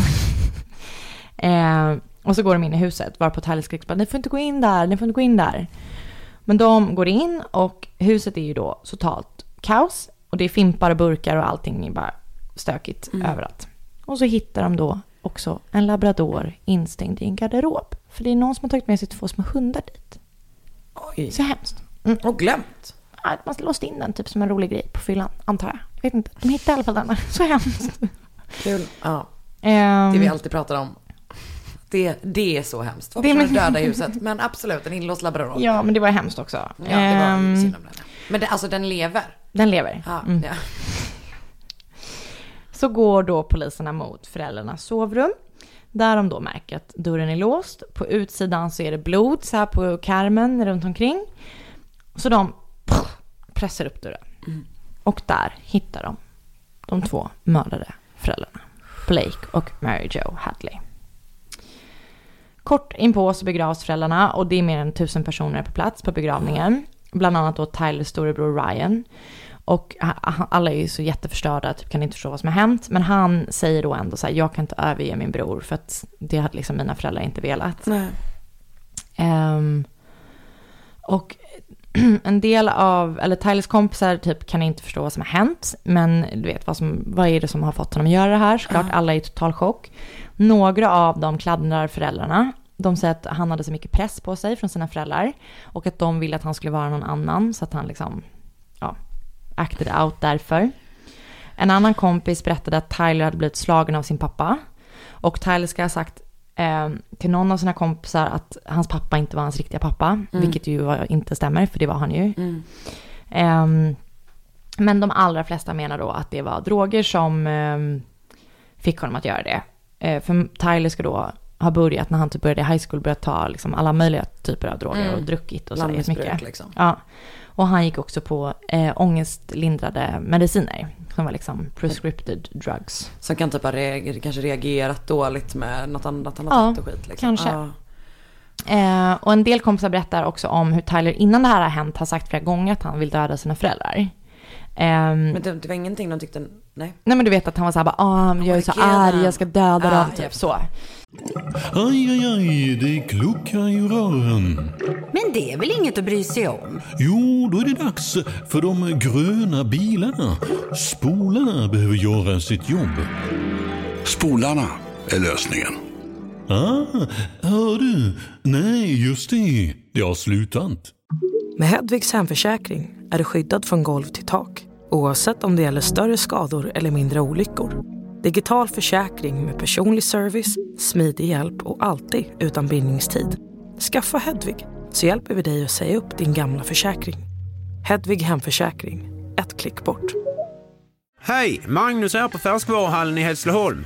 eh, och så går de in i huset varpå Tyler skriker bara, ni får inte gå in där, ni får inte gå in där. Men de går in och huset är ju då totalt kaos och det är fimpar och burkar och allting är bara stökigt överallt. Och så hittar de då också en labrador instängd i en garderob. För det är någon som har tagit med sig två små hundar dit. Oj. Så hemskt. Och glömt. Ja, Man låste in den typ som en rolig grej på fyllan, antar jag. Jag vet inte. De hittade i alla fall den. Så hemskt. Kul. Ja, Ehm, det vi alltid pratar om. Det, det är så hemskt. Två Det men- döda i huset. Men absolut, en inlåst labrador. Ja, men det var hemskt också. Ja, det var Ehm, synd om den. Men det, alltså den lever. den lever. Ja, Mm. ja. Så går då poliserna mot föräldrarnas sovrum. Där de då märker att dörren är låst. På utsidan så är det blod så här på karmen runt omkring. Så de pressar upp dörren. Och där hittar de de två mördade föräldrarna. Blake och Mary Jo Hadley. Kort inpå så begravs föräldrarna och det är mer än tusen personer på plats på begravningen. Bland annat då Tylers storebror Ryan. Och alla är ju så jätteförstörda, typ kan inte förstå vad som har hänt. Men han säger då ändå så här, jag kan inte överge min bror för att det hade liksom mina föräldrar inte velat. Ehm, och en del av, eller Tylers kompisar typ kan inte förstå vad som har hänt. Men du vet, vad, som, vad är det som har fått honom att göra det här? Såklart, alla är i total chock. Några av dem klandrar föräldrarna. De säger att han hade så mycket press på sig från sina föräldrar. Och att de ville att han skulle vara någon annan. Så att han liksom, acted out därför. En annan kompis berättade att Tyler hade blivit slagen av sin pappa. Och Tyler ska ha sagt eh, till någon av sina kompisar att hans pappa inte var hans riktiga pappa. Vilket ju inte stämmer, för det var han ju. Ehm, men de allra flesta menar då att det var droger som ehm, fick honom att göra det. Eh, för Tyler ska då ha börjat, när han typ började i high school, börjat ta liksom alla möjliga typer av droger och druckit och så mycket. liksom. Ja. Och han gick också på eh, ångestlindrade mediciner. Som var liksom prescripted drugs. Som kan typ ha reagerat, kanske reagerat dåligt med något annat han har Ja, tagit och skit. Liksom. kanske. Ja. Eh, och en del kompisar berättar också om hur Tyler innan det här har hänt har sagt flera gånger att han vill döda sina föräldrar. Ehm, Men det, det var ingenting de tyckte, nej. nej men du vet att han var så här bara, ah, jag är så kill them." arg, jag ska döda Ah, dem, typ japp. så. Aj, aj, aj, det kluckar i rören. Men det är väl inget att bry sig om? Jo, då är det dags för de gröna bilarna. Spolarna behöver göra sitt jobb. Spolarna är lösningen. Ah, hör du? Nej, just det. Det har slutat. Med Hedvigs hemförsäkring är du skyddad från golv till tak oavsett om det gäller större skador eller mindre olyckor. Digital försäkring med personlig service, smidig hjälp och alltid utan bindningstid. Skaffa Hedvig så hjälper vi dig att säga upp din gamla försäkring. Hedvig hemförsäkring, ett klick bort. Hej! Magnus här på Färskvaruhallen i Hässleholm.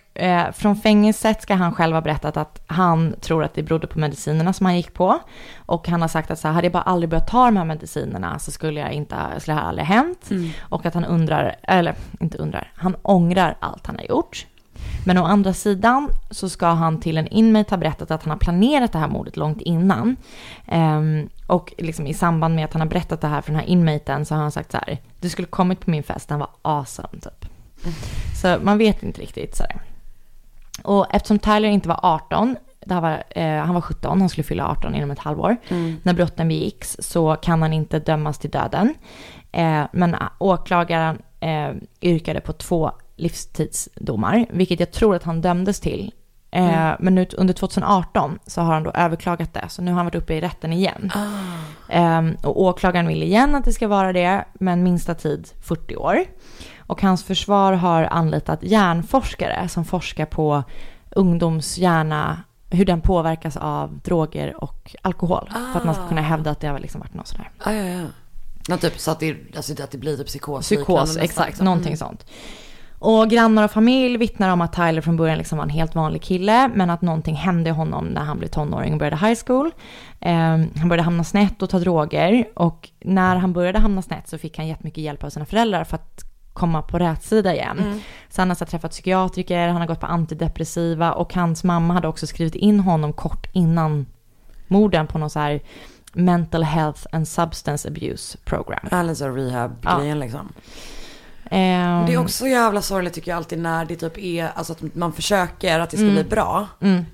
eh, från fängelset ska han själv ha berättat att han tror att det berodde på medicinerna som han gick på. Och han har sagt att så här, hade jag bara aldrig börjat ta de här medicinerna så skulle jag inte, skulle det här aldrig hänt. Och att han undrar, eller inte undrar, han ångrar allt han har gjort. Men å andra sidan så ska han till en inmate ha berättat att han har planerat det här mordet långt innan. Ehm, och liksom i samband med att han har berättat det här för den här inmaten så har han sagt så här, du skulle kommit på min fest, den var awesome typ. Så man vet inte riktigt sådär. Och eftersom Tyler inte var 18, det här var, eh, han var 17, han skulle fylla 18 inom ett halvår. När brotten begicks så kan han inte dömas till döden. Eh, men åklagaren eh, yrkade på två livstidsdomar, vilket jag tror att han dömdes till. Eh, Men nu, under 2018 så har han då överklagat det, så nu har han varit uppe i rätten igen. Eh, och åklagaren vill igen att det ska vara det, men minsta tid 40 år. Och hans försvar har anlitat hjärnforskare som forskar på ungdoms hjärna, hur den påverkas av droger och alkohol. För att man ska kunna hävda att det har liksom varit något sådär. Ah, ja, ja. Typ så att det, alltså, att det blir typ psykos. Psykos, exakt. Någonting sånt. Och grannar och familj vittnar om att Tyler från början liksom var en helt vanlig kille, men att någonting hände honom när han blev tonåring och började high school. Ehm, han började hamna snett och ta droger och när han började hamna snett så fick han jättemycket hjälp av sina föräldrar för att komma på rätt sida igen. Så han har så träffat psykiatriker, han har gått på antidepressiva och hans mamma hade också skrivit in honom kort innan morden på någon så här mental health and substance abuse program. Eller rehab-grejen liksom. Ehm, Det är också så jävla sorgligt tycker jag alltid när det typ är, alltså att man försöker att det ska Mm. bli bra.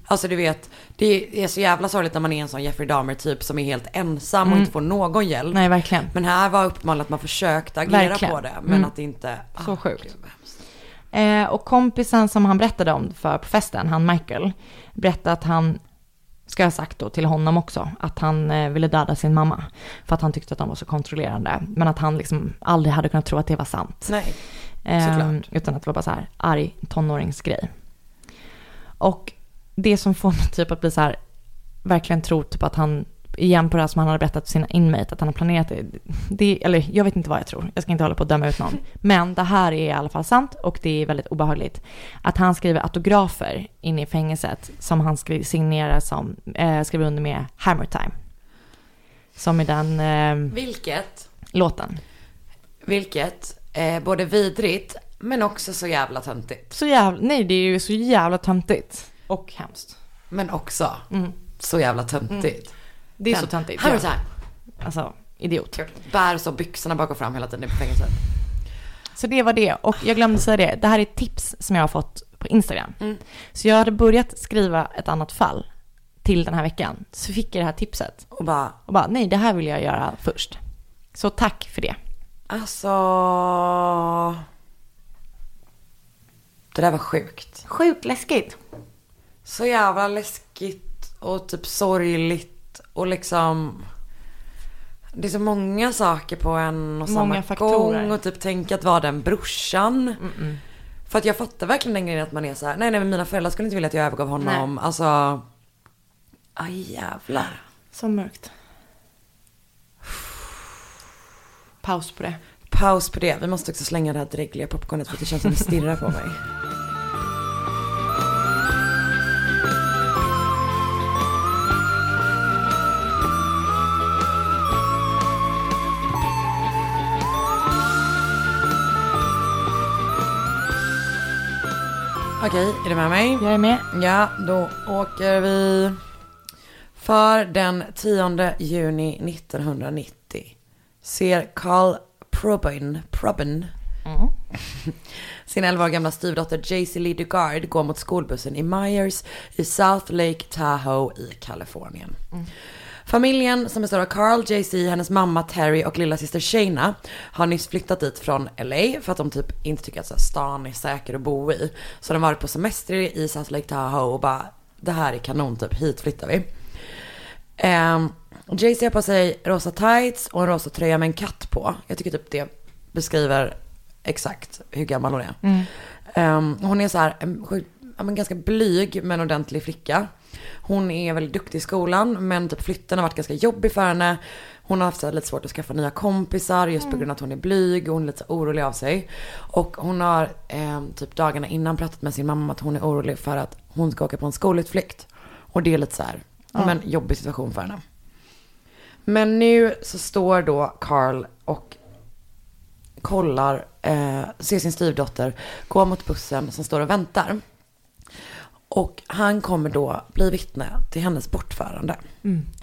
Alltså du vet, det är så jävla sorgligt när man är en sån Jeffrey Dahmer typ som är helt ensam och inte får någon hjälp. Mm. Nej, verkligen. Men här var uppenbarligen att man försökte agera Verkligen. på det. Men Mm. att det inte... Så ah, sjukt. gud. Eh, och kompisen som han berättade om för på festen, han Michael, berättade att han, ska jag ha sagt då till honom också, att han eh, ville döda sin mamma. För att han tyckte att de var så kontrollerande. Men att han liksom aldrig hade kunnat tro att det var sant. Nej. Eh, Såklart. utan att det var bara så här arg tonåringsgrej. Och det som får mig typ att bli så här, verkligen tro typ att han, igen på det här som han hade berättat för sina inmate, att han har planerat det, det. Eller jag vet inte vad jag tror, jag ska inte hålla på att döma ut någon. Men det här är i alla fall sant och det är väldigt obehagligt. Att han skriver autografer inne i fängelset som han skri- signerar som, eh, skriver under med Hammer Time. Som i den eh, Vilket, låten. vilket, eh, både vidrigt men också så jävla töntigt. Så jävla, nej det är ju så jävla töntigt. Och hemskt. Men också Mm. så jävla töntigt. Det är så töntigt. Hammer ja. time. Alltså, idiot. Bär så byxorna bak och fram hela tiden i fängelset. Så det var det. Och jag glömde säga det. Det här är ett tips som jag har fått på Instagram. Mm. Så jag hade börjat skriva ett annat fall till den här veckan. Så fick jag det här tipset. Och bara, Och bara, nej det här vill jag göra först. Så tack för det. alltså... Det där var sjukt. Sjukt läskigt. Så jävla läskigt och typ sorgligt och liksom... Det är så många saker på en och samma Många faktorer. gång och typ tänka att vara den brorsan. För att jag fattar verkligen den grejen att man är så här, nej nej men mina föräldrar skulle inte vilja att jag övergav honom. Alltså, aj jävlar. Så mörkt. Paus på det. Paus på det. Vi måste också slänga det här drägliga popcornet för att det känns som det stirrar på mig. Okej, är du med mig? Jag är med. Ja, då åker vi för den 10 juni 1990 ser Carl Probin, Probin sin 11 år gamla styvdotter Jaycee Lee Dugard gå mot skolbussen i Myers i South Lake Tahoe i Kalifornien. Familjen som består av Carl, Jay-Z, hennes mamma Terry och lilla syster Shayna har nyss flyttat dit från LA för att de typ inte tycker att så här, stan är säker att bo i. Så de har varit på semester i South Lake Tahoe och bara det här är kanon typ, hit flyttar vi. Um, Jay-Z har på sig rosa tights och en rosa tröja med en katt på. Jag tycker typ det beskriver exakt hur gammal hon är. Ehm, hon är så här, en men ganska blyg men ordentlig flicka. Hon är väldigt duktig i skolan men typ flytten har varit ganska jobbig för henne. Hon har haft så lite svårt att skaffa nya kompisar just på grund av att hon är blyg och hon är lite orolig av sig. Och hon har ehm, typ dagarna innan pratat med sin mamma om att hon är orolig för att hon ska åka på en skolutflykt. Och det är lite så här, men jobbig situation för henne. Men nu så står då Carl och kollar, eh, ser sin styvdotter gå mot bussen som står och väntar. Och han kommer då bli vittne till hennes bortförande.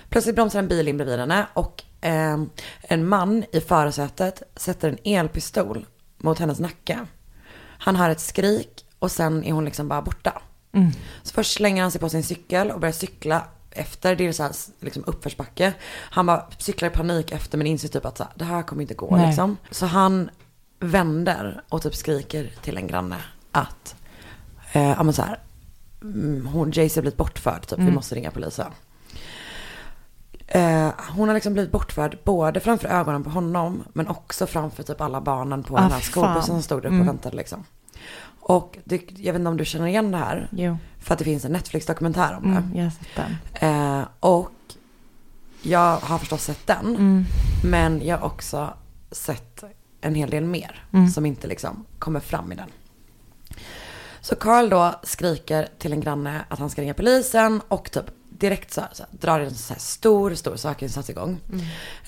Plötsligt bromsar en bil in bredvid henne och eh, en man i förarsätet sätter en elpistol mot hennes nacke. Han hör ett skrik och sen är hon liksom bara borta. Så först slänger han sig på sin cykel och börjar cykla efter, det är så här liksom uppförsbacke. Han bara cyklar i panik efter men inser typ att så här, det här kommer inte gå Nej. liksom. Så han vänder och typ skriker till en granne att, eh, ja men så här, mm, hon, Jaycee har blivit bortförd typ, vi måste ringa polisen. Eh, hon har liksom blivit bortförd både framför ögonen på honom men också framför typ alla barnen på Ah, den här skolbussen som stod där uppe och väntade liksom. Och det, jag vet inte om du känner igen det här. Jo, För att det finns en Netflix-dokumentär om det. mm, jag har sett den. Eh, och jag har förstås sett den. Mm. Men jag har också sett en hel del mer. Mm. Som inte liksom kommer fram i den. Så Carl då skriker till en granne att han ska ringa polisen. Och typ direkt så, så drar en så här stor, stor sökinsats igång.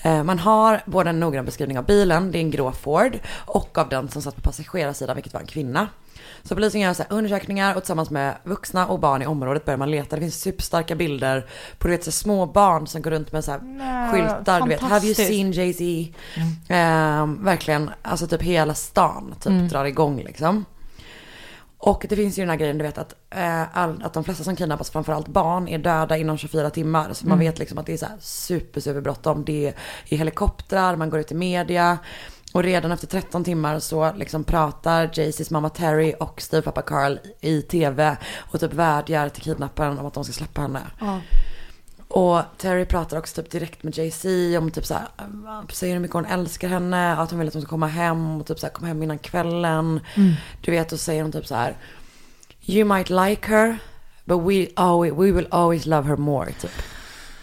Eh, man har både en noggrann beskrivning av bilen, det är en grå Ford. Och av den som satt på passagerarsidan, vilket var en kvinna. Så polisen gör så undersökningar och tillsammans med vuxna och barn i området börjar man leta. Det finns superstarka bilder på du vet, så små barn som går runt med så här Nej, skyltar. Du vet, have you seen Jay-Z? Ehm, verkligen, alltså typ hela stan typ drar igång liksom. Och det finns ju den här grejen, du vet att, eh, all, att de flesta som kidnappas, framförallt barn, är döda inom 24 timmar. Så man vet liksom att det är så här super, super bråttom. Det är i helikoptrar, man går ut i media. Och redan efter 13 timmar så liksom pratar Jaycees mamma Terry och styvpappa Carl i tv och typ vädjar till kidnapparen om att de ska släppa henne. Och Terry pratar också typ direkt med Jay-Z om typ så här, säger hur mycket hon älskar henne, att hon vill att hon ska komma hem och typ så här, komma hem innan kvällen. Du vet, och säger hon typ så här, you might like her, but we, always, we will always love her more, typ.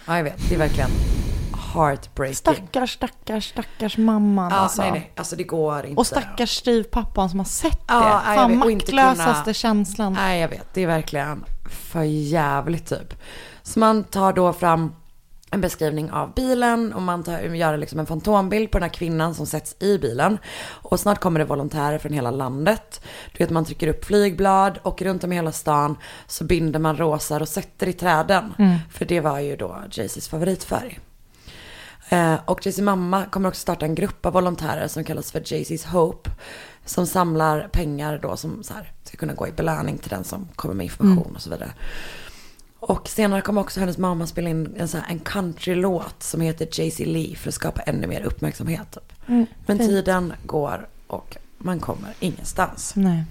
Ja, jag vet, det är verkligen heartbreaking. Stackars, stackars, stackars mamman Ja, alltså. nej, nej, alltså det går inte. Och stackars styvpappan som har sett det. Ja, jag Fan, vet, maktlösaste kunna- känslan. Nej, jag vet. Det är verkligen för jävligt typ. Så man tar då fram en beskrivning av bilen och man tar, gör liksom en fantombild på den här kvinnan som sätts i bilen. Och snart kommer det volontärer från hela landet. Du vet, man trycker upp flygblad och runt om i hela stan så binder man rosa rosetter i träden. För det var ju då Jaycees favoritfärg. Eh, och Jaycees mamma kommer också starta en grupp av volontärer som kallas för Jaycees Hope. Som samlar pengar då som så här, ska kunna gå i belöning till den som kommer med information och så vidare. Och senare kommer också hennes mamma spela in en, så här, en countrylåt som heter Jay-Z Lee för att skapa ännu mer uppmärksamhet. Typ. Men tiden går och man kommer ingenstans. Nej.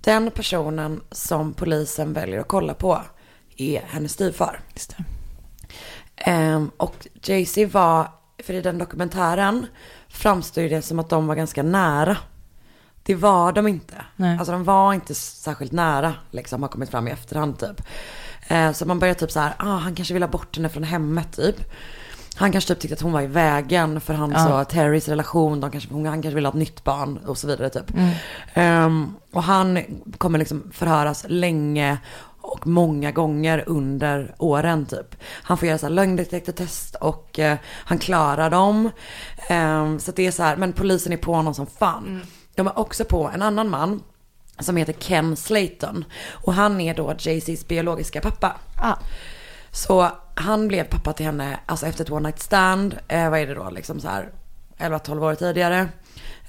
Den personen som polisen väljer att kolla på är hennes styvfar. Ehm, och Jay-Z var, för i den dokumentären framstår det som att de var ganska nära. Det var de inte. Nej. Alltså de var inte särskilt nära, liksom har kommit fram i efterhand typ. Eh, så man börjar typ så här, ah, han kanske vill ha bort henne från hemmet typ. Han kanske typ tyckte att hon var i vägen för hans Ja. och Terrys relation. De kanske, hon, han kanske vill ha ett nytt barn och så vidare typ. Ehm, och han kommer liksom förhöras länge och många gånger under åren typ. Han får göra så här lögndetektortest och eh, han klarar dem. Ehm, så det är så här, men polisen är på honom som fan. De är också på en annan man som heter Ken Slayton. Och han är då Jay-Z's biologiska pappa. Ah. Så han blev pappa till henne, alltså efter ett one night stand, eh, vad är det då, liksom så här 11-12 år tidigare.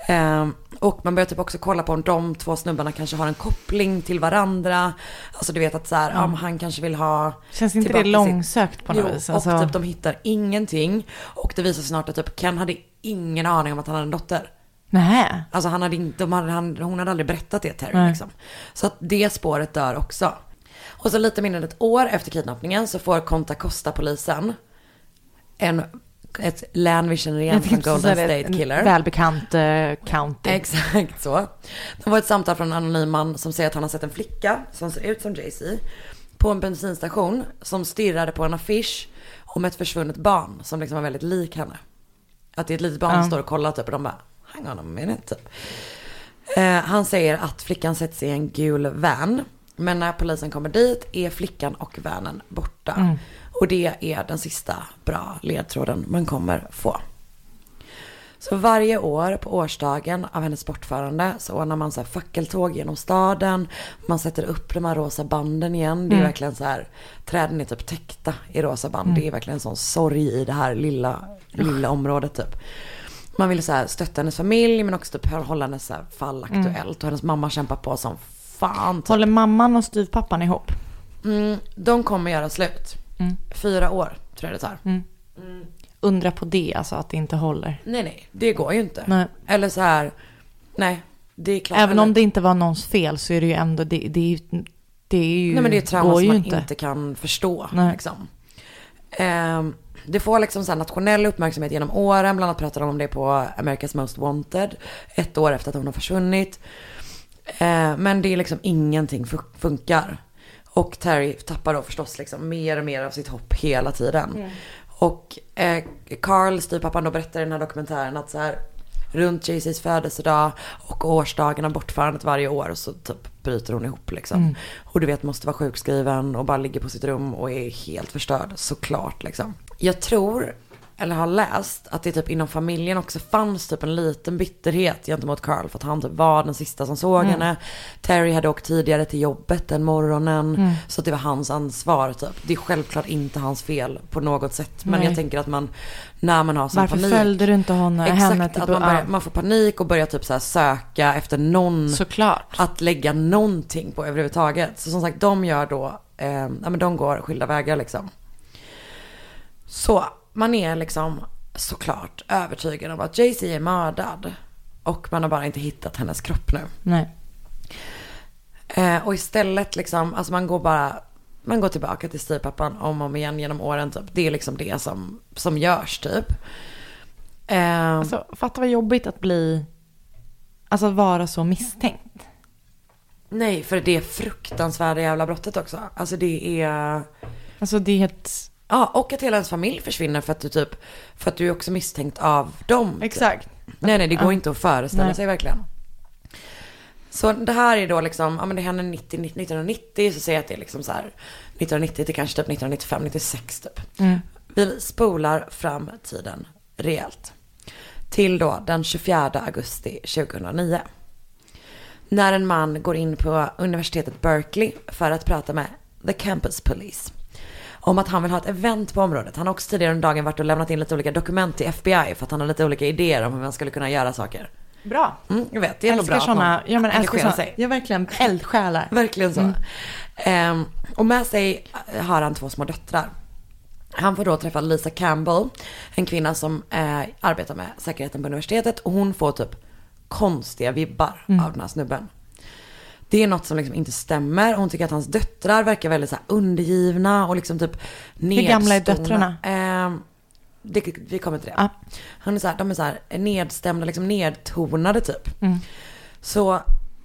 Eh, och man börjar typ också kolla på om de två snubbarna kanske har en koppling till varandra. Alltså du vet att så här, om han kanske vill ha Känns inte det långsökt på något jo, vis? och Alltså, typ de hittar ingenting. Och det visar sig snart att typ Ken hade ingen aning om att han hade en dotter. Nej. Alltså han hade inte, de hade, han, hon hade aldrig berättat det Terry liksom. Så att det spåret dör också. Och så lite mindre än ett år efter kidnappningen så får Conta Costa-polisen en, ett län vi känner igen från Golden State en Killer. Välbekant uh, county. Exakt så. Det var ett samtal från en anonym man som säger att han har sett en flicka som ser ut som Jay-Z på en bensinstation som stirrade på en affisch om ett försvunnet barn som liksom var väldigt lik henne. Att det är ett litet barn som Ja. står och kollar typ och de bara, hang on a minute. Eh, han säger att flickan sätts i en gul van. Men när polisen kommer dit är flickan och vanen borta. Och det är den sista bra ledtråden man kommer få. Så varje år på årsdagen av hennes bortförande så ordnar man så här fackeltåg genom staden. Man sätter upp de här rosa banden igen. Det är verkligen så här, träden är typ täckta i rosa band. Det är verkligen en sån sorg i det här lilla, lilla området typ. Man vill så här stötta hennes familj men också typ hålla hennes så fall aktuellt. Och hennes mamma kämpar på som fan. Typ. Håller mamman och styvpappan ihop? Mm, de kommer göra slut. Mm. Fyra år tror jag det tar. Undra på det, alltså att det inte håller. Nej, nej, det går ju inte. Nej. Eller så här, nej, det är klart. Även eller, om det inte var någons fel så är det ju ändå, det, det, är, ju- det är ju, Nej men det är ett trauma som man inte. inte. kan förstå. Nej. Liksom. Ehm, det får liksom så här nationell uppmärksamhet genom åren. Bland annat pratar de om det på America's Most Wanted. Ett år efter att hon har försvunnit. Ehm, men det är liksom ingenting fu- funkar. Och Terry tappar då förstås liksom mer och mer av sitt hopp hela tiden. Och eh, Carl, styvpappan, då berättar i den här dokumentären att så här runt Jay-Z's födelsedag och årsdagen av bortförandet varje år så typ bryter hon ihop liksom. Och du vet måste vara sjukskriven och bara ligger på sitt rum och är helt förstörd såklart liksom. Jag tror, eller har läst, att det typ inom familjen också fanns typ en liten bitterhet gentemot Carl för att han typ var den sista som såg henne. Terry hade åkt tidigare till jobbet den morgonen så att det var hans ansvar typ. Det är självklart inte hans fel på något sätt. Men Nej. jag tänker att man, när man har sån Varför panik. följde du inte hon, henne Exakt, till att man, börjar, man får panik och börjar typ så söka efter någon Såklart. att lägga någonting på överhuvudtaget. Så som sagt, de gör då, eh, ja men de går skilda vägar liksom. Så man är liksom såklart övertygad om att Jay-Z är mördad. Och man har bara inte hittat hennes kropp nu. Nej. Eh, och istället liksom, alltså man går bara, man går tillbaka till styvpappan om och om igen genom åren typ. Det är liksom det som, som görs typ. Eh, Alltså, fatta vad jobbigt att bli, alltså vara så misstänkt. Nej, för det är fruktansvärda jävla brottet också. Alltså det är... Alltså det är helt, Ja, och att hela ens familj försvinner för att du typ... För att du är också misstänkt av dem. typ. exakt. Nej, nej, det går inte att föreställa Nej. sig verkligen. Så det här är då liksom, ja men det händer 90, 1990, så säger jag att det är liksom så här 1990 till kanske typ 1995, 96 typ. Mm. Vi spolar fram tiden rejält. Till då den 24 augusti 2009. När en man går in på universitetet Berkeley för att prata med The Campus Police. Om att han vill ha ett event på området. Han har också tidigare under dagen varit och lämnat in lite olika dokument till FBI för att han har lite olika idéer om hur man skulle kunna göra saker. Bra. Mm, jag vet, det är ändå bra älskar man sådana, ja men älskar sådana, sig. ja verkligen eldsjälar. Verkligen så. Ehm, och med sig har han två små döttrar. Han får då träffa Lisa Campbell, en kvinna som eh, arbetar med säkerheten på universitetet. Och hon får typ konstiga vibbar av den här snubben. Det är något som liksom inte stämmer. Hon tycker att hans döttrar verkar väldigt så undergivna och liksom typ Hur gamla är döttrarna? Ehm, det, vi kommer till det. Ja. Han är så här, de är så här nedstämda, liksom nedtonade typ. Mm. Så,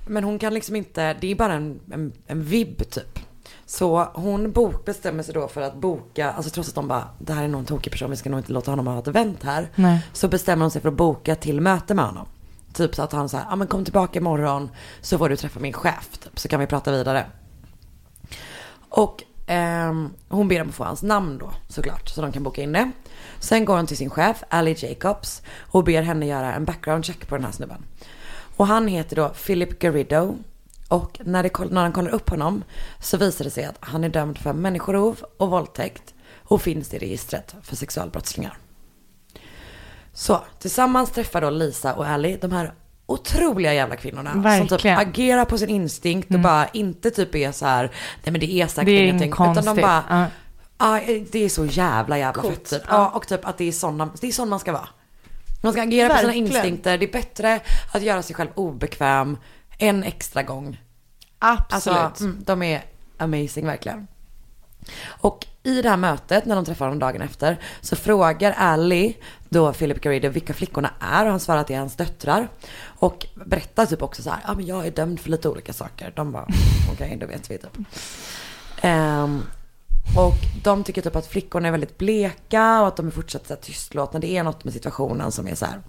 men hon kan liksom inte, det är bara en, en, en vibb typ. Så hon bok, bestämmer sig då för att boka, alltså trots att de bara, det här är nog en tokig person, vi ska nog inte låta honom ha ett event här. Nej. Så bestämmer hon sig för att boka till möte med honom. Typ så att han säger, ja ah, men kom tillbaka imorgon så får du träffa min chef, typ, så kan vi prata vidare. Och eh, hon ber dem att få hans namn då såklart, så de kan boka in det. Sen går hon till sin chef, Ali Jacobs, och ber henne göra en background check på den här snubben. Och han heter då Philip Garrido. Och när, det, när han kollar upp honom så visar det sig att han är dömd för människorov och våldtäkt och finns i registret för sexualbrottslingar. Så tillsammans träffar då Lisa och Ali de här otroliga jävla kvinnorna. Som typ Verkligen. agerar på sin instinkt och bara inte typ är så här, nej men det är säkert Det är ingenting. inget Utan de konstigt. bara, Ja. ja det är så jävla jävla Coolt. fett typ. Ja. Ja, och typ att det är sån, det är sån man ska vara. Man ska agera på sina Verkligen. instinkter. Det är bättre att göra sig själv obekväm en extra gång. Absolut. Alltså, mm, de är amazing verkligen. Och i det här mötet, när de träffar honom dagen efter, så frågar Ali då Philip Garrido vilka flickorna är och han svarar att det är hans döttrar. Och berättar typ också så här, ja men jag är dömd för lite olika saker. De bara, okej, då vet vi typ. Ehm, och de tycker typ att flickorna är väldigt bleka och att de är fortsatt så här tystlåtna. Det är något med situationen som är så här.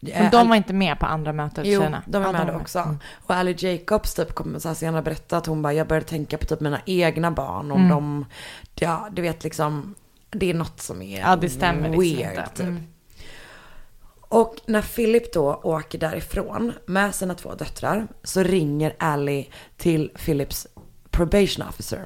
Men de var inte med på andra mötet Jo, tjejerna? de var Ja, med var då också. Och Ali Jacobs typ kommer så här senare berätta att hon bara, jag började tänka på typ mina egna barn. Om de, ja du vet liksom, det är något som är Ja, det stämmer liksom weird inte. typ. Mm. Och när Philip då åker därifrån med sina två döttrar så ringer Ali till Philips probation officer.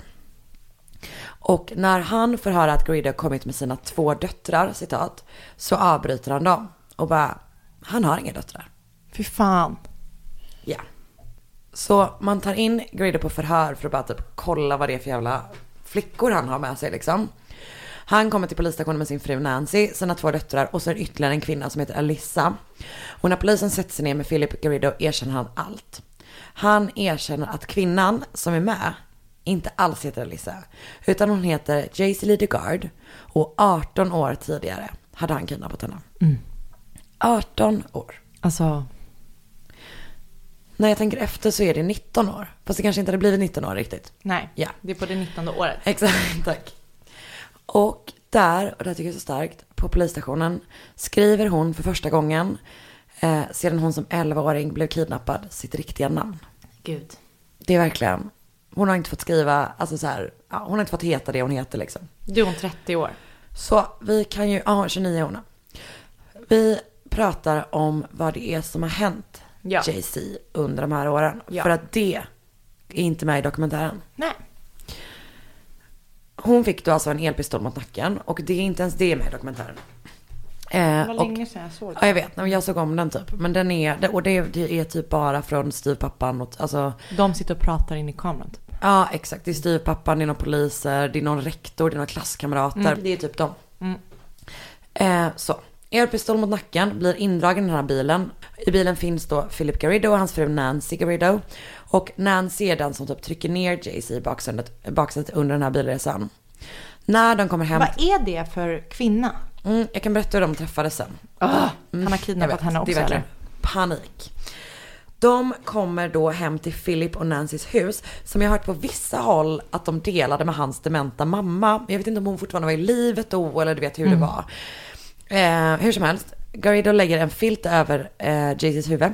Och när han får höra att Garrido kommit med sina två döttrar, citat, så avbryter han dem och bara, han har inga döttrar. Fy fan. Ja. Så man tar in Grady på förhör för att bara typ kolla vad det är för jävla flickor han har med sig liksom. Han kommer till polisstationen med sin fru Nancy, sina två döttrar och det ytterligare en kvinna som heter Alyssa. Och när polisen sätter sig ner med Philip Garrido erkänner han allt. Han erkänner att kvinnan som är med inte alls heter Alyssa, utan hon heter Jaycee Lee DeGard och 18 år tidigare hade han kidnappat henne. 18 år. Alltså, När jag tänker efter så är det 19 år. Fast det kanske inte hade blivit 19 år riktigt. nej. Ja. Det är på det 19 året. Exakt, tack. Och där, och det här tycker jag är så starkt, på polisstationen skriver hon för första gången eh, sedan hon som 11-åring blev kidnappad sitt riktiga namn. Gud. Det är verkligen, hon har inte fått skriva, alltså så här, ja, hon har inte fått heta det hon heter liksom. Du är hon 30 år. Så vi kan ju, ja 29 år nu. Vi pratar om vad det är som har hänt Ja. JC under de här åren. Ja. För att det är inte med i dokumentären. Nej. Hon fick då alltså en elpistol mot nacken och det är inte ens det med i dokumentären. Eh, Det var och, länge sedan jag såg ja, jag vet, men jag såg om den typ. Men den är, och det, det är typ bara från styvpappan och alltså, De sitter och pratar in i kameran typ. ja exakt, det är styvpappan, det är några poliser, det är någon rektor, det är några klasskamrater. Det är typ dem. Mm. Eh, så, elpistol mot nacken, blir indragen i den här bilen. I bilen finns då Philip Garrido och hans fru Nancy Garrido. Och Nancy är den som typ trycker ner Jay-Z i baksätet, baksätet under den här bilresan. När de kommer hem... Vad är det för kvinna? Mm, jag kan berätta hur de träffades sen. han har Mm, Jag kidnappat vet, henne också Det är verkligen eller? panik. De kommer då hem till Philip och Nancys hus som jag har hört på vissa håll att de delade med hans dementa mamma. Jag vet inte om hon fortfarande var i livet då eller du vet hur Mm. det var. Eh, hur som helst, Garrido lägger en filt över eh, Jaycees huvud.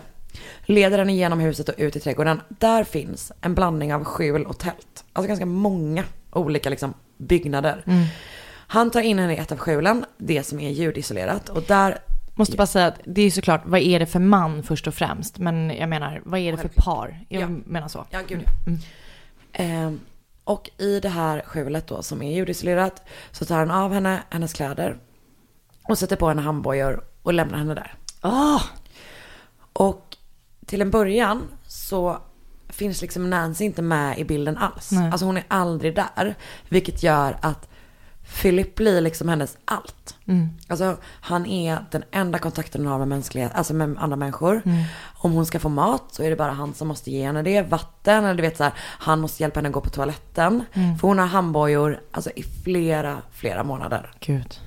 Leder henne genom huset och ut i trädgården. Där finns en blandning av skjul och tält. Alltså ganska många olika liksom, byggnader. Mm. Han tar in henne i ett av skjulen, det som är ljudisolerat. Och där Måste bara säga att det är såklart, vad är det för man först och främst? Men jag menar, vad är det för par? Jag Ja. menar så. Ja, gud ja. Ehm, och i det här skjulet då som är ljudisolerat så tar han av henne hennes kläder och sätter på henne handbojor och lämnar henne där. Ah, Och till en början så finns liksom Nancy inte med i bilden alls. Nej. Alltså hon är aldrig där. Vilket gör att Philip blir liksom hennes allt. Mm. Alltså han är den enda kontakten hon har med mänsklighet, alltså med andra människor. Mm. Om hon ska få mat så är det bara han som måste ge henne det. Vatten, eller du vet så här, han måste hjälpa henne gå på toaletten. Mm. För hon har handbojor alltså, i flera, flera månader. gud.